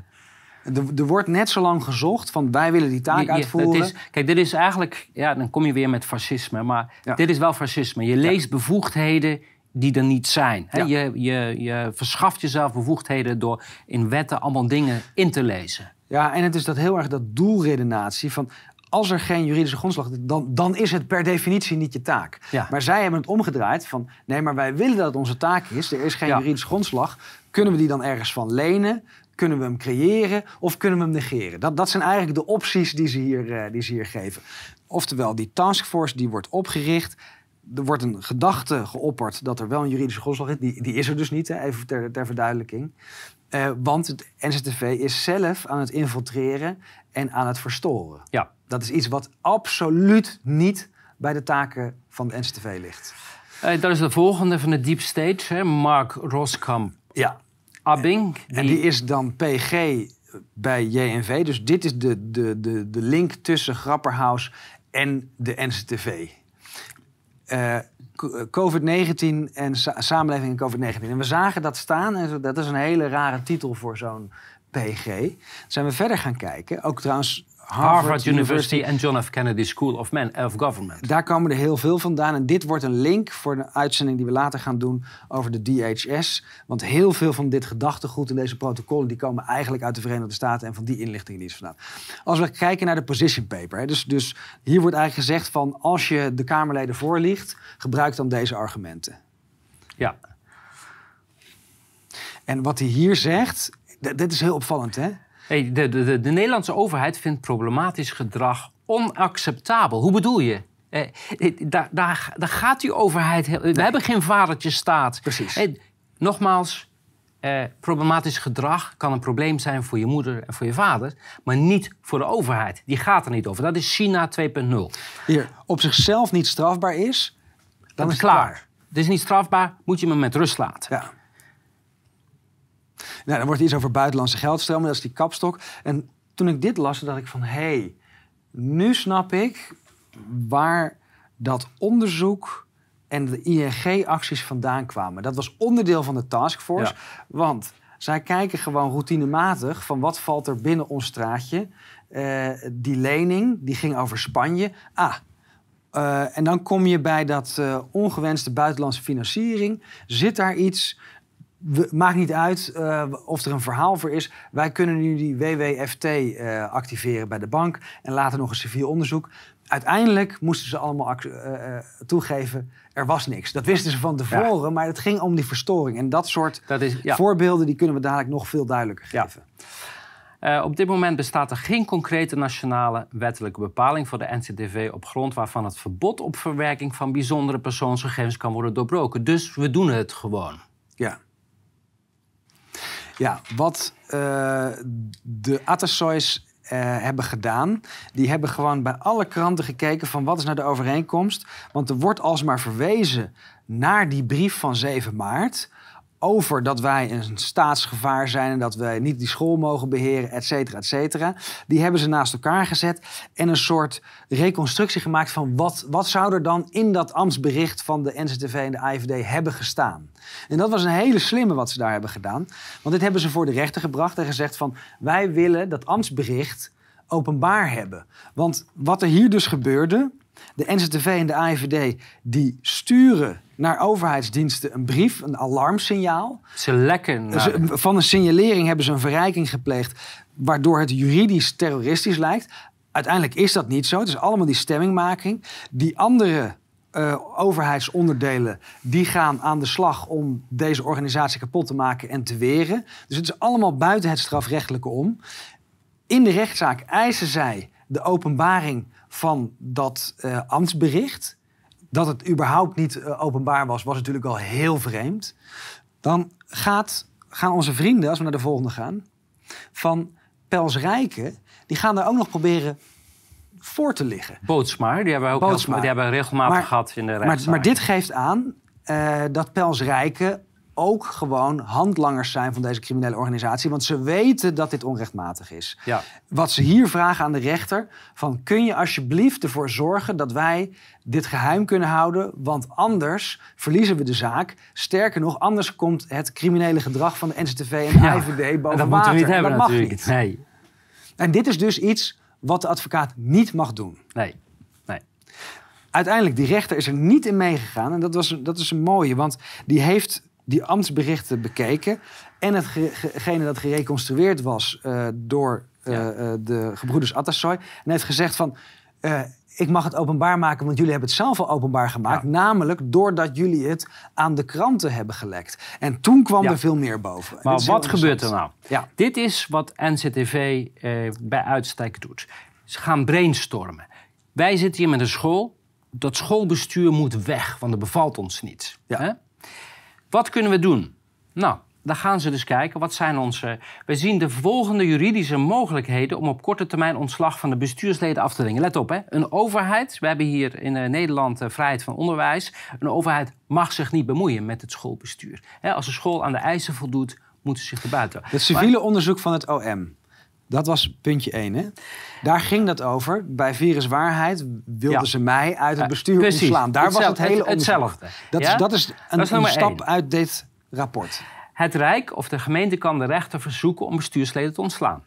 A: Er, er wordt net zo lang gezocht van... wij willen die taak
B: Je- je-
A: uitvoeren.
B: is, kijk, dit is eigenlijk... Ja, dan kom je weer met fascisme. Maar
A: Ja.
B: dit is wel fascisme. Je leest bevoegdheden die er niet zijn. Hè?
A: Ja.
B: Je, je, je verschaft jezelf bevoegdheden door in wetten allemaal dingen in te lezen.
A: Ja, en het is dat heel erg dat doelredenatie van als er geen juridische grondslag is, dan, dan is het per definitie niet je taak.
B: Ja.
A: Maar zij hebben het omgedraaid van nee, maar wij willen dat het onze taak is. Er is geen
B: Ja.
A: juridische grondslag. Kunnen we die dan ergens van lenen? Kunnen we hem creëren of kunnen we hem negeren? Dat, dat zijn eigenlijk de opties die ze, hier, eh, die ze hier geven. Oftewel, die taskforce die wordt opgericht. Er wordt een gedachte geopperd dat er wel een juridische grondslag is. Die, die is er dus niet, hè, even ter, ter verduidelijking. Eh, want het NCTV is zelf aan het infiltreren en aan het verstoren.
B: Ja.
A: Dat is iets wat absoluut niet bij de taken van de NCTV ligt.
B: Eh, dat is de volgende van de deep state. Hè? Mark Roskamp
A: Ja.
B: Abbing.
A: En die is dan PG bij JNV. Dus dit is de, de, de, de link tussen Grapperhaus en de NCTV. Eh, co- COVID-19 en sa- samenleving in COVID-19. En we zagen dat staan. En dat is een hele rare titel voor zo'n PG. Zijn we verder gaan kijken. Ook trouwens Harvard,
B: Harvard University en John F. Kennedy School of, Man, of Government.
A: Daar komen er heel veel vandaan. En dit wordt een link voor de uitzending die we later gaan doen over de DHS. Want heel veel van dit gedachtegoed in deze protocollen... die komen eigenlijk uit de Verenigde Staten en van die inlichtingen die is vandaan. Als we kijken naar de position paper. Hè, dus, dus hier wordt eigenlijk gezegd van... als je de Kamerleden voorliegt, gebruik dan deze argumenten.
B: Ja.
A: En wat hij hier zegt, dit is heel opvallend hè?
B: Hey, de, de, de, de Nederlandse overheid vindt problematisch gedrag onacceptabel. Hoe bedoel je? Eh, eh, daar, daar, daar gaat die overheid... heel- We hebben geen vadertjesstaat.
A: Precies.
B: Eh, nogmaals, eh, problematisch gedrag kan een probleem zijn voor je moeder en voor je vader... maar niet voor de overheid. Die gaat er niet over. Dat is China 2.0.
A: Hier, op zichzelf niet strafbaar is, dan
B: Dat
A: is
B: is
A: het
B: klaar. Het is niet strafbaar, moet je me met rust laten.
A: Ja. Nou, dan wordt iets over buitenlandse geldstromen, dat is die kapstok. En toen ik dit las, dacht ik van... hé, hey, nu snap ik waar dat onderzoek en de ING-acties vandaan kwamen. Dat was onderdeel van de taskforce. Want zij kijken gewoon routinematig van wat valt er binnen ons straatje. Eh, die lening, die ging over Spanje. Ah, eh, en dan kom je bij dat eh, ongewenste buitenlandse financiering. Zit daar iets? We, maakt niet uit eh, of er een verhaal voor is. Wij kunnen nu die WWFT eh, activeren bij de bank en later nog een civiel onderzoek. Uiteindelijk moesten ze allemaal eh, toegeven, er was niks. Dat wisten ze van tevoren, maar het ging om die verstoring. En dat soort
B: Dat is, ja.
A: voorbeelden die kunnen we dadelijk nog veel duidelijker geven.
B: Op dit moment bestaat er geen concrete nationale wettelijke bepaling voor de NCTV op grond waarvan het verbod op verwerking van bijzondere persoonsgegevens kan worden doorbroken. Dus we doen het gewoon.
A: Ja. Ja, wat eh, de Atassois eh, hebben gedaan, die hebben gewoon bij alle kranten gekeken van wat is nou de overeenkomst. Want er wordt alsmaar verwezen naar die brief van 7 maart over dat wij een staatsgevaar zijn en dat wij niet die school mogen beheren, et cetera, et cetera. Die hebben ze naast elkaar gezet en een soort reconstructie gemaakt van wat, wat zou er dan in dat ambtsbericht van de NCTV en de IVD hebben gestaan. En dat was een hele slimme wat ze daar hebben gedaan. Want dit hebben ze voor de rechter gebracht en gezegd van wij willen dat ambtsbericht openbaar hebben. Want wat er hier dus gebeurde, de NZTV en de AIVD, die sturen naar overheidsdiensten een brief, een alarmsignaal.
B: Ze lekken. Naar...
A: Ze- Van een signalering hebben ze een verrijking gepleegd, waardoor het juridisch terroristisch lijkt. Uiteindelijk is dat niet zo. Het is allemaal die stemmingmaking. Die andere eh, overheidsonderdelen die gaan aan de slag om deze organisatie kapot te maken en te weren. Dus het is allemaal buiten het strafrechtelijke om. In de rechtszaak eisen zij de openbaring van dat eh, ambtsbericht. Dat het überhaupt niet eh, openbaar was, was natuurlijk al heel vreemd. Dan gaat, gaan onze vrienden, als we naar de volgende gaan, van Pels Rijken, die gaan daar ook nog proberen voor te liggen.
B: Bootsma, die hebben we ook heel-
A: Bootsma.
B: die hebben we regelmatig
A: Maar-
B: gehad in de
A: Maar,
B: rechtszaak.
A: maar dit geeft aan eh, dat Pels Rijken ook gewoon handlangers zijn van deze criminele organisatie. Want ze weten dat dit onrechtmatig is.
B: Ja.
A: Wat ze hier vragen aan de rechter: van kun je alsjeblieft ervoor zorgen dat wij dit geheim kunnen houden? Want anders verliezen we de zaak. Sterker nog, anders komt het criminele gedrag van de NCTV en de
B: Ja,
A: IVD boven
B: En dat
A: water.
B: moeten we niet
A: En
B: hebben
A: dat mag
B: natuurlijk.
A: niet.
B: Nee,
A: En dit is dus iets wat de advocaat niet mag doen.
B: nee, nee.
A: uiteindelijk, die rechter is er niet in meegegaan. En dat, was, dat is een mooie, want die heeft die ambtsberichten bekeken. En hetgene dat gereconstrueerd was eh, door eh,
B: Ja.
A: eh, de gebroeders Atassoy. En heeft gezegd van, ik mag het openbaar maken, want jullie hebben het zelf al openbaar gemaakt.
B: Ja.
A: Namelijk doordat jullie het aan de kranten hebben gelekt. En toen kwam
B: Ja.
A: er veel meer boven. En
B: Maar wat gebeurt er nou?
A: Ja.
B: Dit is wat NCTV eh, bij uitstek doet. Ze gaan brainstormen. Wij zitten hier met een school. Dat schoolbestuur moet weg, want dat bevalt ons niet.
A: Ja.
B: Hè? Wat kunnen we doen? Nou, dan gaan ze dus kijken. Wat zijn onze. We zien de volgende juridische mogelijkheden om op korte termijn ontslag van de bestuursleden af te dwingen. Let op, hè? Een overheid. We hebben hier in eh, Nederland eh, vrijheid van onderwijs. Een overheid mag zich niet bemoeien met het schoolbestuur. Als een school aan de eisen voldoet, moeten ze zich erbuiten.
A: Het civiele onderzoek van het OM. Dat was puntje 1. Hè? Daar ging dat over. Bij viruswaarheid wilden
B: Ja.
A: ze mij uit het bestuur ontslaan. Daar was het
B: Hetzelfde-
A: hele onderzoek.
B: hetzelfde.
A: Dat,
B: Ja?
A: is, dat is een,
B: Dat is
A: een
B: nummer
A: stap
B: één.
A: uit dit rapport.
B: Het Rijk of de gemeente kan de rechter verzoeken om bestuursleden te ontslaan.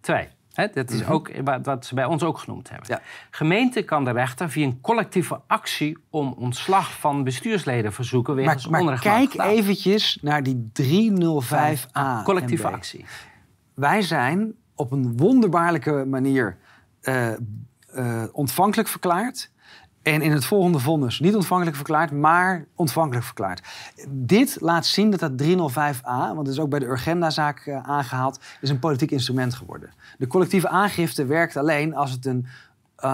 B: Twee. Hè, dat is ook wa- wat ze bij ons ook genoemd hebben.
A: Ja.
B: Gemeente kan de rechter via een collectieve actie om ontslag van bestuursleden verzoeken wegens
A: Maar, maar
B: onrechtmatig
A: kijk
B: gedaan.
A: eventjes naar die 305a.
B: Collectieve actie.
A: Wij zijn op een wonderbaarlijke manier eh, ontvankelijk verklaard. En in het volgende vonnis niet ontvankelijk verklaard, maar ontvankelijk verklaard. Dit laat zien dat dat 305a, want het is ook bij de Urgenda-zaak eh, aangehaald, is een politiek instrument geworden. De collectieve aangifte werkt alleen als het een,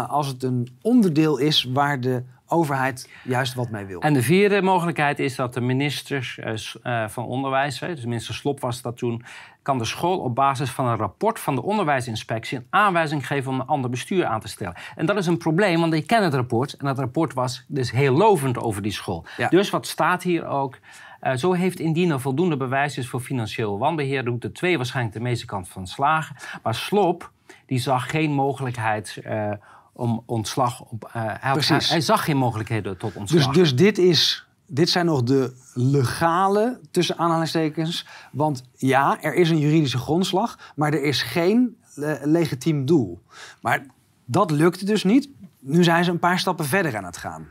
A: als het een onderdeel is waar de overheid juist wat mee wil.
B: En de vierde mogelijkheid is dat de minister eh, eh, van Onderwijs, dus minister Slop was dat toen, kan de school op basis van een rapport van de onderwijsinspectie een aanwijzing geven om een ander bestuur aan te stellen. En dat is een probleem, want ik ken het rapport en dat rapport was dus heel lovend over die school.
A: Ja.
B: Dus wat staat hier ook? Eh, zo heeft indien er voldoende bewijs is voor financieel wanbeheer, doet de twee waarschijnlijk de meeste kant van slagen. Maar Slop, die zag geen mogelijkheid eh, om ontslag op. eh, hij, had-
A: Precies.
B: hij zag geen mogelijkheden tot ontslag.
A: Dus, dus dit, is, dit zijn nog de legale, tussen aanhalingstekens. Want ja, er is een juridische grondslag, maar er is geen eh, legitiem doel. Maar dat lukte dus niet. Nu zijn ze een paar stappen verder aan het gaan.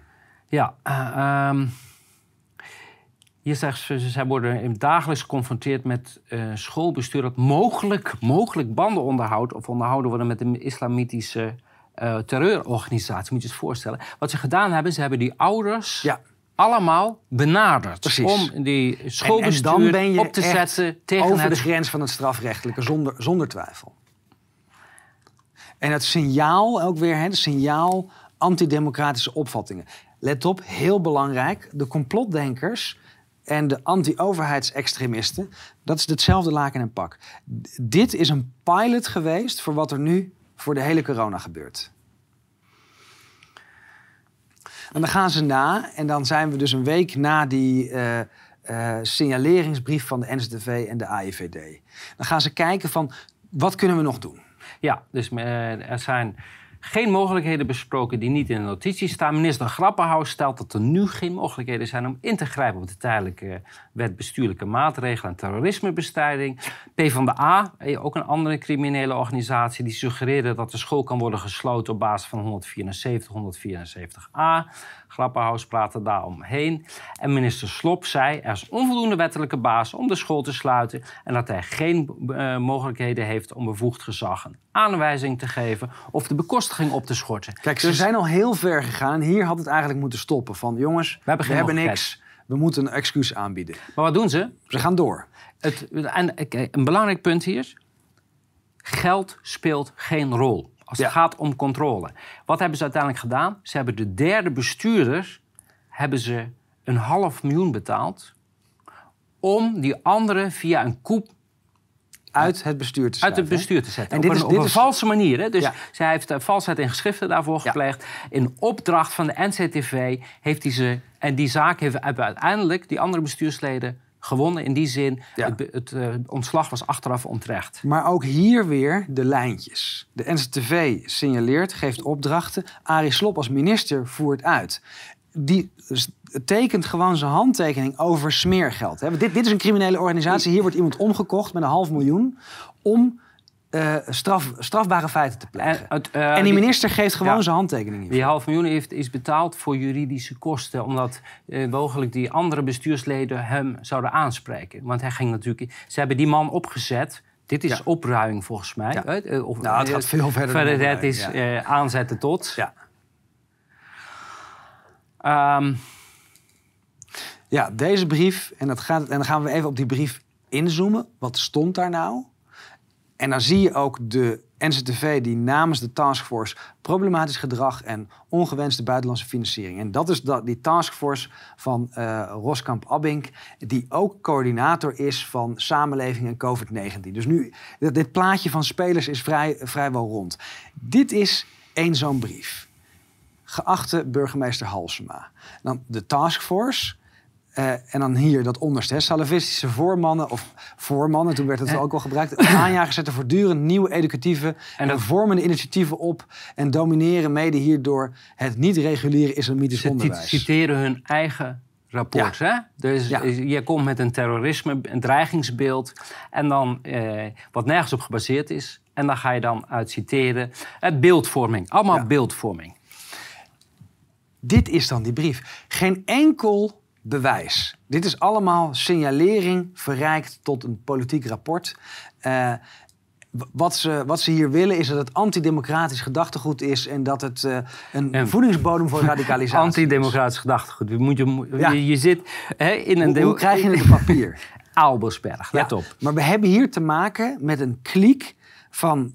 B: Ja, ehm, hier zegt ze, zij worden dagelijks geconfronteerd met schoolbestuur dat mogelijk, mogelijk banden onderhoudt of onderhouden worden met een islamitische eh, terreurorganisatie. Moet je je het voorstellen. Wat ze gedaan hebben, ze hebben die ouders
A: Ja.
B: allemaal benaderd
A: Precies.
B: om die
A: En, en
B: schoolbestuur op te zetten tegen
A: over
B: het
A: de grens van het strafrechtelijke, zonder, zonder twijfel. En het signaal ook weer, het signaal antidemocratische opvattingen. Let op, heel belangrijk, de complotdenkers en de anti-overheidsextremisten, dat is hetzelfde laken en pak. D- dit is een pilot geweest voor wat er nu voor de hele corona gebeurt. En dan gaan ze na, en dan zijn we dus een week na die eh, eh, signaleringsbrief van de NZTV en de AIVD. Dan gaan ze kijken van, wat kunnen we nog doen?
B: Ja, dus eh, er zijn geen mogelijkheden besproken die niet in de notitie staan. Minister Grappenhaus stelt dat er nu geen mogelijkheden zijn om in te grijpen op de tijdelijke wet bestuurlijke maatregelen en terrorismebestrijding. PvdA, eh, ook een andere criminele organisatie, die suggereerde dat de school kan worden gesloten op basis van 174, 174a. Grappenhaus praatte daar omheen. En minister Slop zei er is onvoldoende wettelijke basis om de school te sluiten en dat hij geen uh, mogelijkheden heeft om bevoegd gezag een aanwijzing te geven of de bekostiging op te schorten.
A: Kijk, ze dus- zijn al heel ver gegaan. Hier had het eigenlijk moeten stoppen. Van jongens, we hebben, we hebben niks. We moeten een excuus aanbieden.
B: Maar wat doen ze?
A: Ze gaan door.
B: Het, en, een belangrijk punt hier. Geld speelt geen rol als het gaat om controle. Wat hebben ze uiteindelijk gedaan? Ze hebben de derde bestuurder hebben ze een half miljoen betaald om die andere via een koep
A: uit het bestuur te zetten.
B: Uit het bestuur te zetten. En dit op is, een, dit op een is... valse manier. Hè? Dus zij heeft uh, valsheid in geschriften daarvoor gepleegd. In opdracht van de NCTV heeft hij ze... En die zaak heeft uiteindelijk die andere bestuursleden gewonnen. In die zin, het, het uh, ontslag was achteraf ontrecht.
A: Maar ook hier weer de lijntjes. De NCTV signaleert, geeft opdrachten. Arie Slop als minister voert uit. Die tekent gewoon zijn handtekening over smeergeld. Dit, dit is een criminele organisatie. Hier wordt iemand omgekocht met een half miljoen om uh, straf, strafbare feiten te plegen. En, uh, en die minister geeft gewoon zijn handtekening. Hiervoor.
B: Die half miljoen heeft, is betaald voor juridische kosten, omdat uh, mogelijk die andere bestuursleden hem zouden aanspreken. Want hij ging natuurlijk. Ze hebben die man opgezet. Dit is ja. opruiming volgens mij.
A: Ja. Of, nou, het gaat veel verder. Verder,
B: het is aanzetten tot.
A: Ja. Um, ja, deze brief, en, dat gaat, en dan gaan we even op die brief inzoomen. Wat stond daar nou? En dan zie je ook de NCTV die namens de taskforce problematisch gedrag en ongewenste buitenlandse financiering. En dat is dat, die taskforce van uh, Roskamp Abink, die ook coördinator is van samenleving en COVID-19. Dus nu, dit plaatje van spelers is vrij, vrijwel rond. Dit is één zo'n brief. Geachte burgemeester Halsema. Dan de taskforce uh, en dan hier dat onderste, hè, salafistische voormannen of voormannen, toen werd het ook al gebruikt. Aanjagers zetten voortdurend nieuwe educatieve en, en vormende initiatieven op en domineren mede hierdoor het niet-reguliere islamitisch onderwijs.
B: Ze citeren hun eigen rapport. Hè? Dus ja. je komt met een terrorisme, een dreigingsbeeld en dan eh, wat nergens op gebaseerd is. En dan ga je dan uit citeren. Eh, beeldvorming, allemaal ja. beeldvorming.
A: Dit is dan die brief. Geen enkel bewijs. Dit is allemaal signalering verrijkt tot een politiek rapport. Uh, wat ze, wat ze hier willen is dat het antidemocratisch gedachtegoed is en dat het uh, een en voedingsbodem voor radicalisatie
B: Antidemocratisch gedachtegoed. Je, moet je, ja. je, je, zit hè, in een...
A: Hoe, hoe krijg je het op papier?
B: Aalbersberg, let ja, op.
A: Maar we hebben hier te maken met een kliek van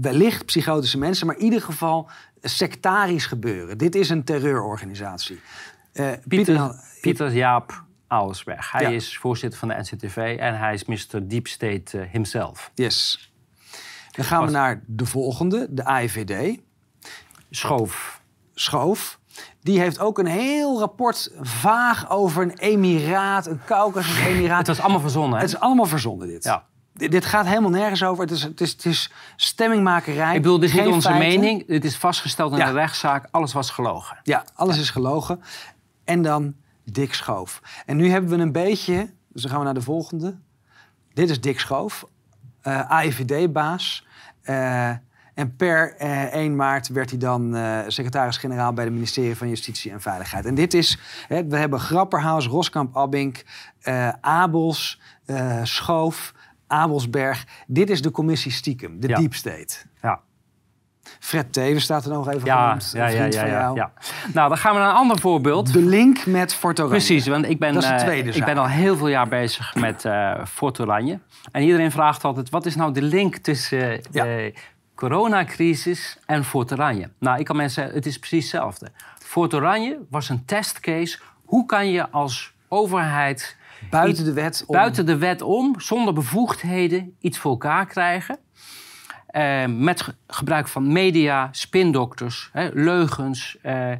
A: wellicht psychotische mensen, maar in ieder geval sectarisch gebeuren. Dit is een terreurorganisatie.
B: Uh, Pieter, Pieter Jaap Auersberg. Hij is voorzitter van de NCTV en hij is Mr. Deep State uh, himself.
A: Yes. Dan gaan we naar de volgende, de AIVD.
B: Schoof.
A: Schoof. Die heeft ook een heel rapport vaag over een emiraat, een Caucasus-emiraat.
B: Het was allemaal verzonnen, hè?
A: Het is allemaal verzonnen, dit. Ja. Dit gaat helemaal nergens over. Het is, het is, het is stemmingmakerij.
B: Ik bedoel, dit is niet onze mening. Dit is vastgesteld in ja. de rechtszaak. Alles was gelogen.
A: Ja, alles is gelogen. En dan Dick Schoof. En nu hebben we een beetje, dus dan gaan we naar de volgende. Dit is Dick Schoof, uh, eh, AIVD-baas. Uh, eh, en per uh, eh, 1 maart werd hij dan secretaris-generaal bij het ministerie van Justitie en Veiligheid. En dit is, hè, we hebben Grapperhaus, Roskamp, Abink, Abels, Schoof, Abelsberg. Dit is de commissie stiekem, de Deep State. Ja. Fred Teven staat er nog even ja, genoemd. Ja, ja, ja, ja, ja,
B: Nou, dan gaan we naar een ander voorbeeld.
A: De link met Fort Oranje.
B: Precies, want ik ben, uh, ik ben al heel veel jaar bezig met uh, Fort Oranje. En iedereen vraagt altijd, wat is nou de link tussen uh, de coronacrisis en Fort Oranje? Nou, ik kan mensen zeggen, het is precies hetzelfde. Fort Oranje was een testcase. Hoe kan je als overheid...
A: Buiten de wet
B: om. Buiten de wet om, zonder bevoegdheden, iets voor elkaar krijgen... Uh, met gebruik van media, spindokters, hè, leugens. Uh,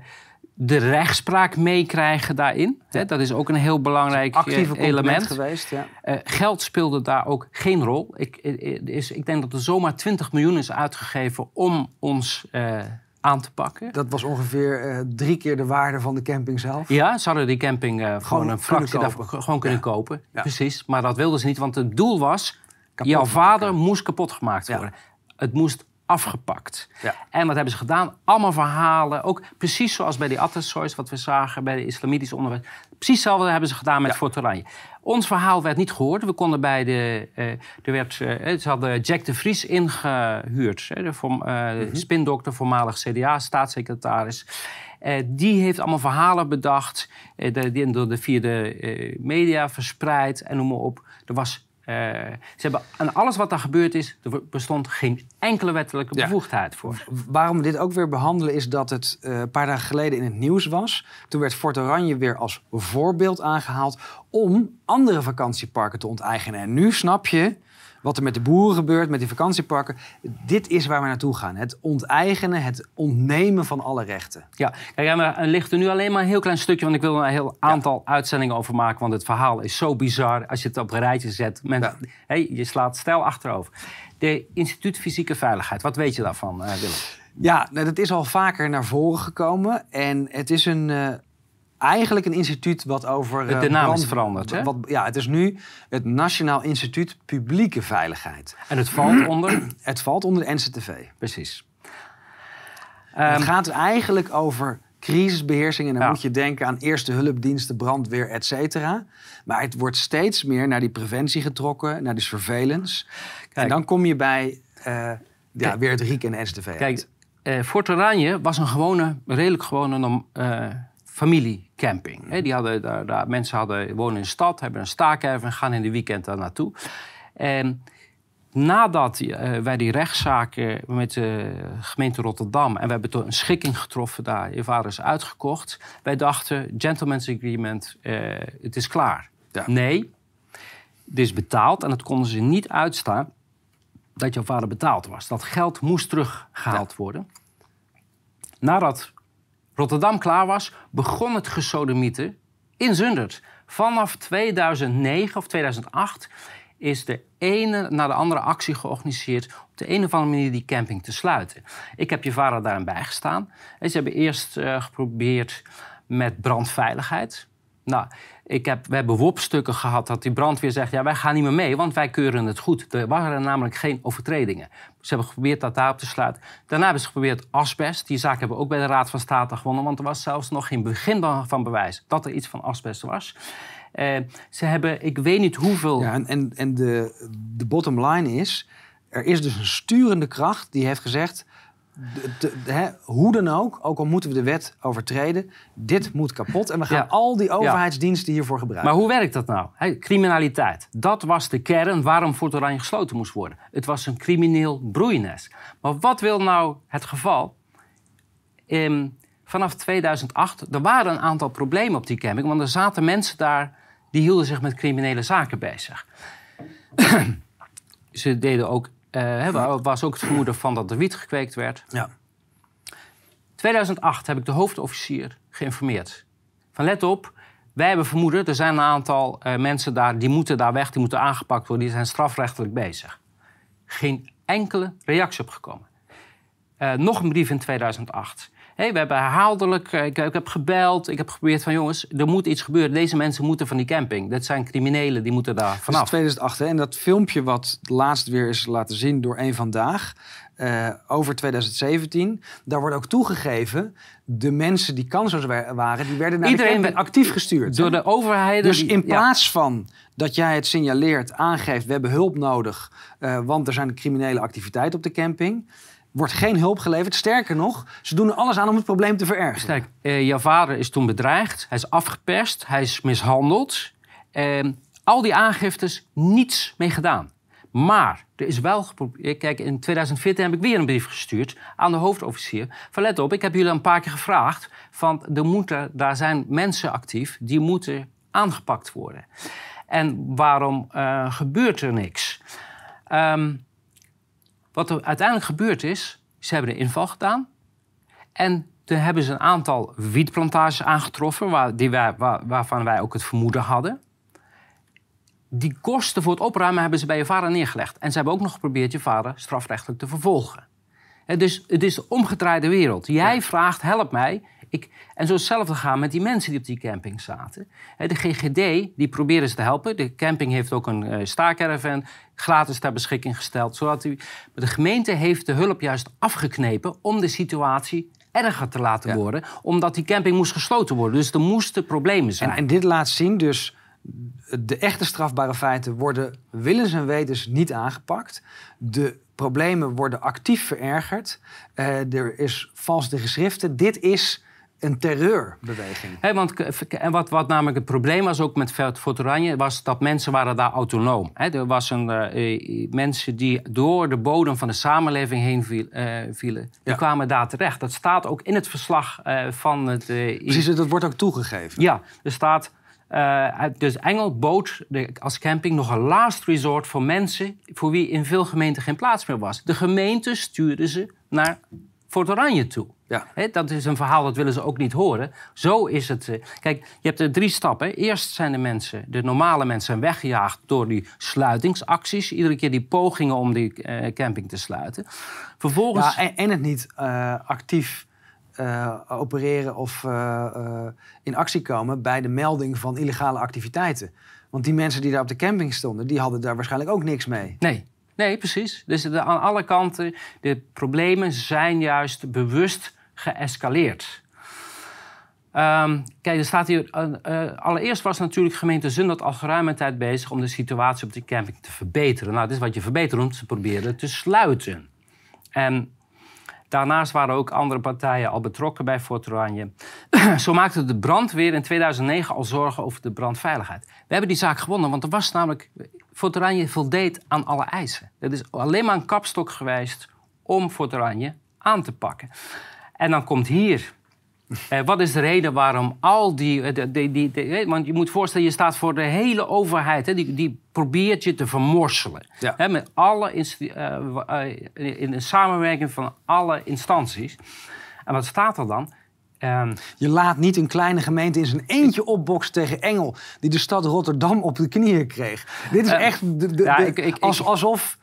B: de rechtspraak meekrijgen daarin. Hè, dat is ook een heel belangrijk eh,
A: Actieve
B: element.
A: geweest, ja.
B: Eh, geld speelde daar ook geen rol. Ik, eh, is, ik denk dat er zomaar 20 miljoen is uitgegeven om ons eh, aan te pakken.
A: Dat was ongeveer eh, drie keer de waarde van de camping zelf.
B: Ja, ze hadden die camping eh, gewoon een fractie daarvoor gewoon kunnen kopen.
A: Ja.
B: Precies, maar dat wilden ze niet, want het doel was...
A: Kapot
B: jouw
A: maken.
B: vader moest kapot gemaakt
A: Ja.
B: Het moest afgepakt.
A: Ja.
B: En wat hebben ze gedaan? Allemaal verhalen, ook precies zoals bij die Attensoys... wat we zagen bij de islamitische onderwijs. Precies hetzelfde hebben ze gedaan met
A: Ja.
B: Fort Oranje. Ons verhaal werd niet gehoord. We konden bij de... eh, er werd, eh, ze hadden Jack de Vries ingehuurd. Hè, de vorm- eh,
A: Mhm.
B: spindokter, voormalig CDA-staatssecretaris. Eh, die heeft allemaal verhalen bedacht, eh, die door de, via de eh, media verspreid en noem maar op. Er was, eh, ze hebben, aan alles wat daar gebeurd is, er bestond geen enkele wettelijke
A: Ja.
B: bevoegdheid voor.
A: Waarom we dit ook weer behandelen is dat het eh, een paar dagen geleden in het nieuws was. Toen werd Fort Oranje weer als voorbeeld aangehaald om andere vakantieparken te onteigenen. En nu snap je wat er met de boeren gebeurt, met die vakantieparken. Dit is waar we naartoe gaan. Het onteigenen, het ontnemen van alle rechten.
B: Ja, kijk, en er ligt er nu alleen maar een heel klein stukje, want ik wil er een heel aantal uitzendingen over maken, want het verhaal is zo bizar als je het op een rijtje zet. Hey, je slaat stijl achterover. De Instituut Fysieke Veiligheid, wat weet je daarvan, eh, Willem?
A: Ja, nou, dat is al vaker naar voren gekomen. En het is een, eh, eigenlijk een instituut wat over...
B: De
A: eh,
B: naam is veranderd, hè?
A: Wat, ja, het is nu het Nationaal Instituut Publieke Veiligheid.
B: En het valt onder.
A: Het valt onder de NCTV.
B: Precies.
A: het
B: Ehm,
A: gaat eigenlijk over crisisbeheersing. En dan
B: Ja.
A: moet je denken aan eerste hulpdiensten, brandweer, et cetera. Maar het wordt steeds meer naar die preventie getrokken, naar die surveillance. En dan kom je bij eh, ja, weer het RIek en de NCTV.
B: Kijk, eh Fort Oranje was een gewone, redelijk gewone eh, familiecamping. Hè, die hadden, daar, daar, mensen hadden, wonen in de stad, hebben een staakerf en gaan in de weekend daar naartoe. En nadat eh, wij die rechtszaken met de gemeente Rotterdam... en we hebben toen een schikking getroffen daar, je vader is uitgekocht... wij dachten, gentleman's agreement, eh, het is klaar.
A: Ja.
B: Nee, het is betaald en dat konden ze niet uitstaan dat jouw vader betaald was. Dat geld moest teruggehaald worden. Nadat Rotterdam klaar was, begon het gesodemieten in Zundert. Vanaf 2009 of 2008 is de ene na de andere actie georganiseerd... op de een of andere manier die camping te sluiten. Ik heb je vader daarin bijgestaan. En ze hebben eerst eh, geprobeerd met brandveiligheid. Nou, ik heb, we hebben WOP-stukken gehad dat die brandweer zegt... ja, wij gaan niet meer mee, want wij keuren het goed. Er waren namelijk geen overtredingen. Ze hebben geprobeerd dat daarop te sluiten. Daarna hebben ze geprobeerd asbest. Die zaak hebben we ook bij de Raad van State gewonnen... want er was zelfs nog geen begin van bewijs dat er iets van asbest was. Eh, ze hebben, ik weet niet hoeveel...
A: Ja, en en, en de, de bottom line is, er is dus een sturende kracht die heeft gezegd, de- de- de- hè, hoe dan ook, ook al moeten we de wet overtreden, dit moet kapot en we gaan
B: Ja.
A: al die overheidsdiensten hiervoor gebruiken.
B: Maar hoe werkt dat nou? Criminaliteit. Dat was de kern waarom Fort Oranje gesloten moest worden. Het was een crimineel broeines. Maar wat wil nou het geval? Ehm, vanaf 2008, er waren een aantal problemen op die camping. Want er zaten mensen daar die hielden zich met criminele zaken bezig. Ze deden ook, eh, er was ook het vermoeden van dat er wiet gekweekt werd.
A: ja.
B: 2008 heb ik de hoofdofficier geïnformeerd. Van let op, wij hebben vermoeden, er zijn een aantal eh, mensen daar... die moeten daar weg, die moeten aangepakt worden... die zijn strafrechtelijk bezig. Geen enkele reactie op gekomen. Eh, nog een brief in 2008. Hey, we hebben herhaaldelijk, eh, ik, ik heb gebeld, ik heb geprobeerd van... jongens, er moet iets gebeuren, deze mensen moeten van die camping. Dat zijn criminelen, die moeten daar
A: Dat is
B: vanaf.
A: 2008 hè? en dat filmpje wat laatst weer is laten zien door een vandaag eh, over 2017, daar wordt ook toegegeven de mensen die kansloos wa- waren, die werden naar
B: Iedereen
A: de actief gestuurd.
B: Door
A: hè?
B: de overheden...
A: Dus
B: die-
A: in
B: ja.
A: plaats van dat jij het signaleert, aangeeft, we hebben hulp nodig, eh, want er zijn criminele activiteiten op de camping, wordt geen hulp geleverd. Sterker nog, ze doen er alles aan om het probleem te verergeren.
B: Kijk, eh, jouw vader is toen bedreigd, hij is afgeperst, hij is mishandeld. Eh, al die aangiftes, niets mee gedaan. Maar er is wel geprobeerd. Kijk, in 2014 heb ik weer een brief gestuurd aan de hoofdofficier. Van let op, ik heb jullie een paar keer gevraagd. Van er moeten, daar zijn mensen actief die moeten aangepakt worden. En waarom eh, gebeurt er niks? Ehm, wat er uiteindelijk gebeurd is, ze hebben een inval gedaan. En Toen hebben ze een aantal wietplantages aangetroffen, waar, die wij, waar, waarvan wij ook het vermoeden hadden. Die kosten voor het opruimen hebben ze bij je vader neergelegd. En ze hebben ook nog geprobeerd je vader strafrechtelijk te vervolgen. Dus het is de omgedraaide wereld. Jij vraagt, help mij. Ik, en zo hetzelfde gaan met die mensen die op die camping zaten. De GGD, die proberen ze te helpen. De camping heeft ook een eh staakcaravan gratis ter beschikking gesteld. Zodat u, maar de gemeente heeft de hulp juist afgeknepen om de situatie erger te laten
A: Ja.
B: worden. Omdat die camping moest gesloten worden. Dus er moesten problemen zijn.
A: En, en dit laat zien dus de echte strafbare feiten worden willens en wetens niet aangepakt. De problemen worden actief verergerd. Eh, er is vals de geschriften. Dit is een terreurbeweging.
B: Hè, want en wat, wat namelijk het probleem was ook met Fort Oranje... was dat mensen waren daar autonoom. Hè, er was een, eh, eh, mensen die door de bodem van de samenleving heen viel- eh, vielen. Die
A: Ja.
B: kwamen daar terecht. Dat staat ook in het verslag van het...
A: Precies, dat wordt ook toegegeven.
B: Ja, er staat... dus Engel bood de, als camping nog een last resort voor mensen... voor wie in veel gemeenten geen plaats meer was. De gemeente stuurde ze naar Fort Oranje toe.
A: Ja.
B: Dat is een verhaal dat willen ze ook niet horen. Zo is het. eh. Kijk, je hebt er drie stappen. Eerst zijn de mensen, de normale mensen, zijn weggejaagd door die sluitingsacties. Iedere keer die pogingen om die eh, camping te sluiten. Vervolgens.
A: Ja, en, en het niet eh, actief opereren of in actie komen bij de melding van illegale activiteiten. Want die mensen die daar op de camping stonden, die hadden daar waarschijnlijk ook niks mee.
B: Nee. Nee, precies. Dus de- aan alle kanten, de problemen zijn juist bewust geëscaleerd. Ehm, kijk, er staat hier. eh, eh, allereerst was natuurlijk gemeente Zundert al geruime tijd bezig om de situatie op die camping te verbeteren. Nou, dit is wat je verbetert om ze proberen te sluiten. En daarnaast waren ook andere partijen al betrokken bij Fort Oranje. Zo maakte de brandweer in 2009 al zorgen over de brandveiligheid. We hebben die zaak gewonnen, want er was namelijk... Fort Oranje voldeed aan alle eisen. Het is alleen maar een kapstok geweest om Fort Oranje aan te pakken. En dan komt hier... Eh, wat is de reden waarom al die... eh, die, die, die- eh, want je moet voorstellen, je staat voor de hele overheid. Hè, die, die probeert je te vermorselen.
A: Ja.
B: Hè, met alle eh, in de samenwerking van alle instanties. En wat staat er dan? Ehm,
A: Je laat niet een kleine gemeente in zijn eentje opboksen tegen Engel, die de stad Rotterdam op de knieën kreeg. Dit is echt de, de-
B: ja,
A: de-
B: ik- ik-
A: als,
B: ik-
A: alsof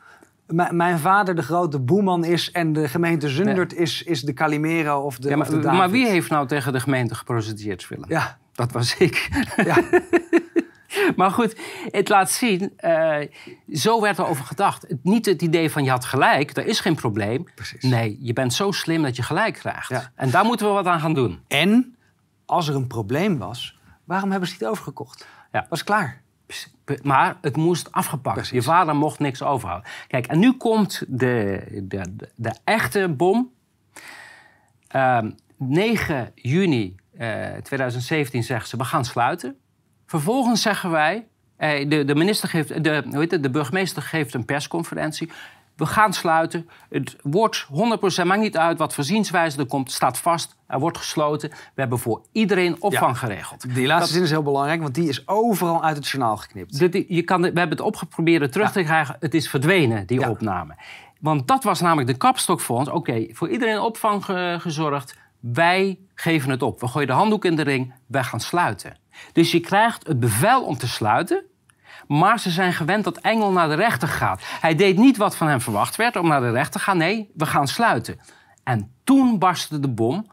A: mijn vader de grote boeman is en de gemeente Zundert is, is de Calimero of de,
B: ja,
A: of de
B: maar, wie heeft nou tegen de gemeente geprocedeerd, Willem?
A: Ja,
B: Dat was ik.
A: ja.
B: Maar goed, het laat zien, eh, zo werd er over gedacht. Niet het idee van je had gelijk, er is geen probleem.
A: Precies.
B: Nee, je bent zo slim dat je gelijk krijgt.
A: Ja.
B: En daar moeten we wat aan gaan doen.
A: En als er een probleem was, waarom hebben ze het niet overgekocht?
B: Ja.
A: Was klaar.
B: Maar het moest afgepakt.
A: Precies.
B: Je vader mocht niks overhouden. Kijk, en nu komt de, de, de, de echte bom. Ehm, 9 juni eh, 2017 zeggen ze, we gaan sluiten. Vervolgens zeggen wij, eh, de, de, minister geeft, de, hoe heet het, de burgemeester geeft een persconferentie. We gaan sluiten. Het wordt 100%, maakt niet uit wat voor zienswijze er komt, staat vast. Er wordt gesloten. We hebben voor iedereen opvang geregeld.
A: Die laatste
B: Dat-
A: zin is heel belangrijk, want die is overal uit het journaal geknipt.
B: je kan, we hebben het opgeprobeerd terug te krijgen. Het is verdwenen, die
A: Ja.
B: opname. Want dat was namelijk de kapstok voor ons. Oké, voor iedereen opvang ge- gezorgd. Wij geven het op. We gooien de handdoek in de ring. Wij gaan sluiten. Dus je krijgt het bevel om te sluiten. Maar ze zijn gewend dat Engel naar de rechter gaat. Hij deed niet wat van hem verwacht werd om naar de rechter te gaan. Nee, we gaan sluiten. En toen barstte de bom.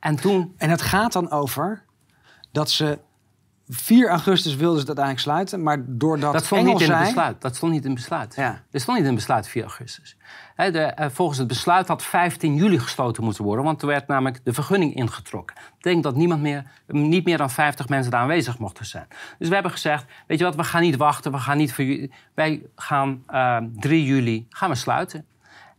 B: En toen
A: En het gaat dan over dat ze 4 augustus wilden ze het uiteindelijk sluiten, maar doordat
B: Dat stond niet in het besluit. Dat stond niet in besluit.
A: Ja.
B: Dat stond niet in besluit 4 augustus. De, eh, volgens het besluit had 15 juli gesloten moeten worden, want er werd namelijk de vergunning ingetrokken. Dat betekent dat niemand meer, niet meer dan 50 mensen daar aanwezig mochten zijn. Dus we hebben gezegd, weet je wat, we gaan niet wachten, we gaan niet voor. Wij gaan eh, 3 juli gaan we sluiten.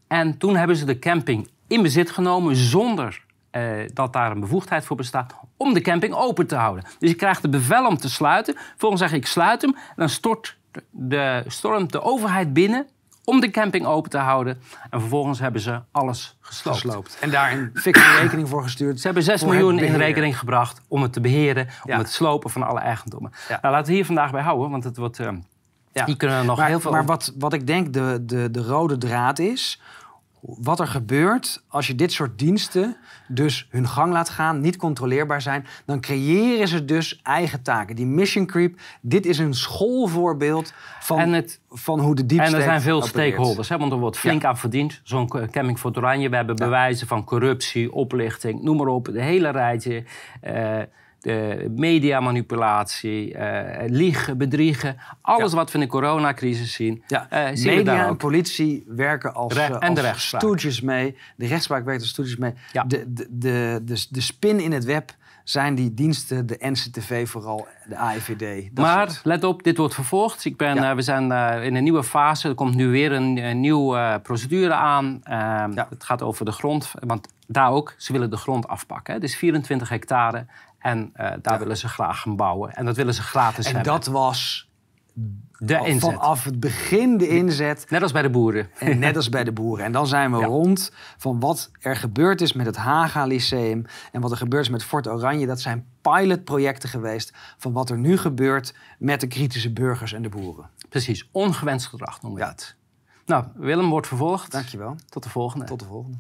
B: En toen hebben ze de camping in bezit genomen zonder eh, dat daar een bevoegdheid voor bestaat om de camping open te houden. Dus je krijgt de bevel om te sluiten. Vervolgens zeg ik, sluit hem. En dan stort de, stormt de overheid binnen om de camping open te houden. En vervolgens hebben ze alles gesloopt.
A: gesloopt. En daar een fikse rekening voor gestuurd.
B: Ze hebben 6
A: voor het
B: miljoen in rekening gebracht om het te beheren,
A: Ja.
B: om het slopen van alle eigendommen.
A: Ja.
B: Nou, laten we hier vandaag bij houden, want het wordt, eh,
A: Ja.
B: hier kunnen nog
A: maar,
B: heel veel...
A: Maar wat, wat ik denk de, de, de rode draad is... wat er gebeurt als je dit soort diensten dus hun gang laat gaan, niet controleerbaar zijn, dan creëren ze dus eigen taken. Die mission creep, dit is een schoolvoorbeeld van,
B: En het-
A: van hoe de deep
B: En er zijn veel
A: opereert.
B: stakeholders, hè, want er wordt flink aan verdiend. Zo'n Camping voor het Oranje, we hebben bewijzen van corruptie, oplichting, noem maar op. De hele rijtje. eh, de mediamanipulatie, eh liegen, bedriegen. Alles
A: Ja.
B: wat we in de coronacrisis zien,
A: Ja,
B: eh, zien
A: media en politie werken als, eh,
B: en
A: als stoeltjes mee. De rechtspraak werkt als stoeltjes mee.
B: Ja.
A: De, de, de, de, de spin in het web zijn die diensten, de NCTV vooral, de AIVD. dat
B: Maar
A: soort.
B: let op, dit wordt vervolgd. Ik ben,
A: Ja.
B: eh, we zijn eh, in een nieuwe fase. Er komt nu weer een, een nieuwe eh, procedure aan. Eh,
A: Ja.
B: Het gaat over de grond. Want daar ook, ze willen de grond afpakken. hè. Het is 24 hectare. En eh, daar willen ze graag gaan bouwen. En dat willen ze gratis
A: En
B: hebben.
A: dat was
B: de inzet.
A: vanaf het begin de inzet.
B: Net als bij de boeren.
A: En net als bij de boeren. En dan zijn we
B: Ja.
A: rond van wat er gebeurd is met het Haga Lyceum. En wat er gebeurd is met Fort Oranje. Dat zijn pilotprojecten geweest van wat er nu gebeurt met de kritische burgers en de boeren.
B: Precies, ongewenst gedrag noemen we
A: Ja.
B: het. Nou, Willem wordt vervolgd.
A: Dankjewel.
B: Tot de volgende.
A: Tot de volgende.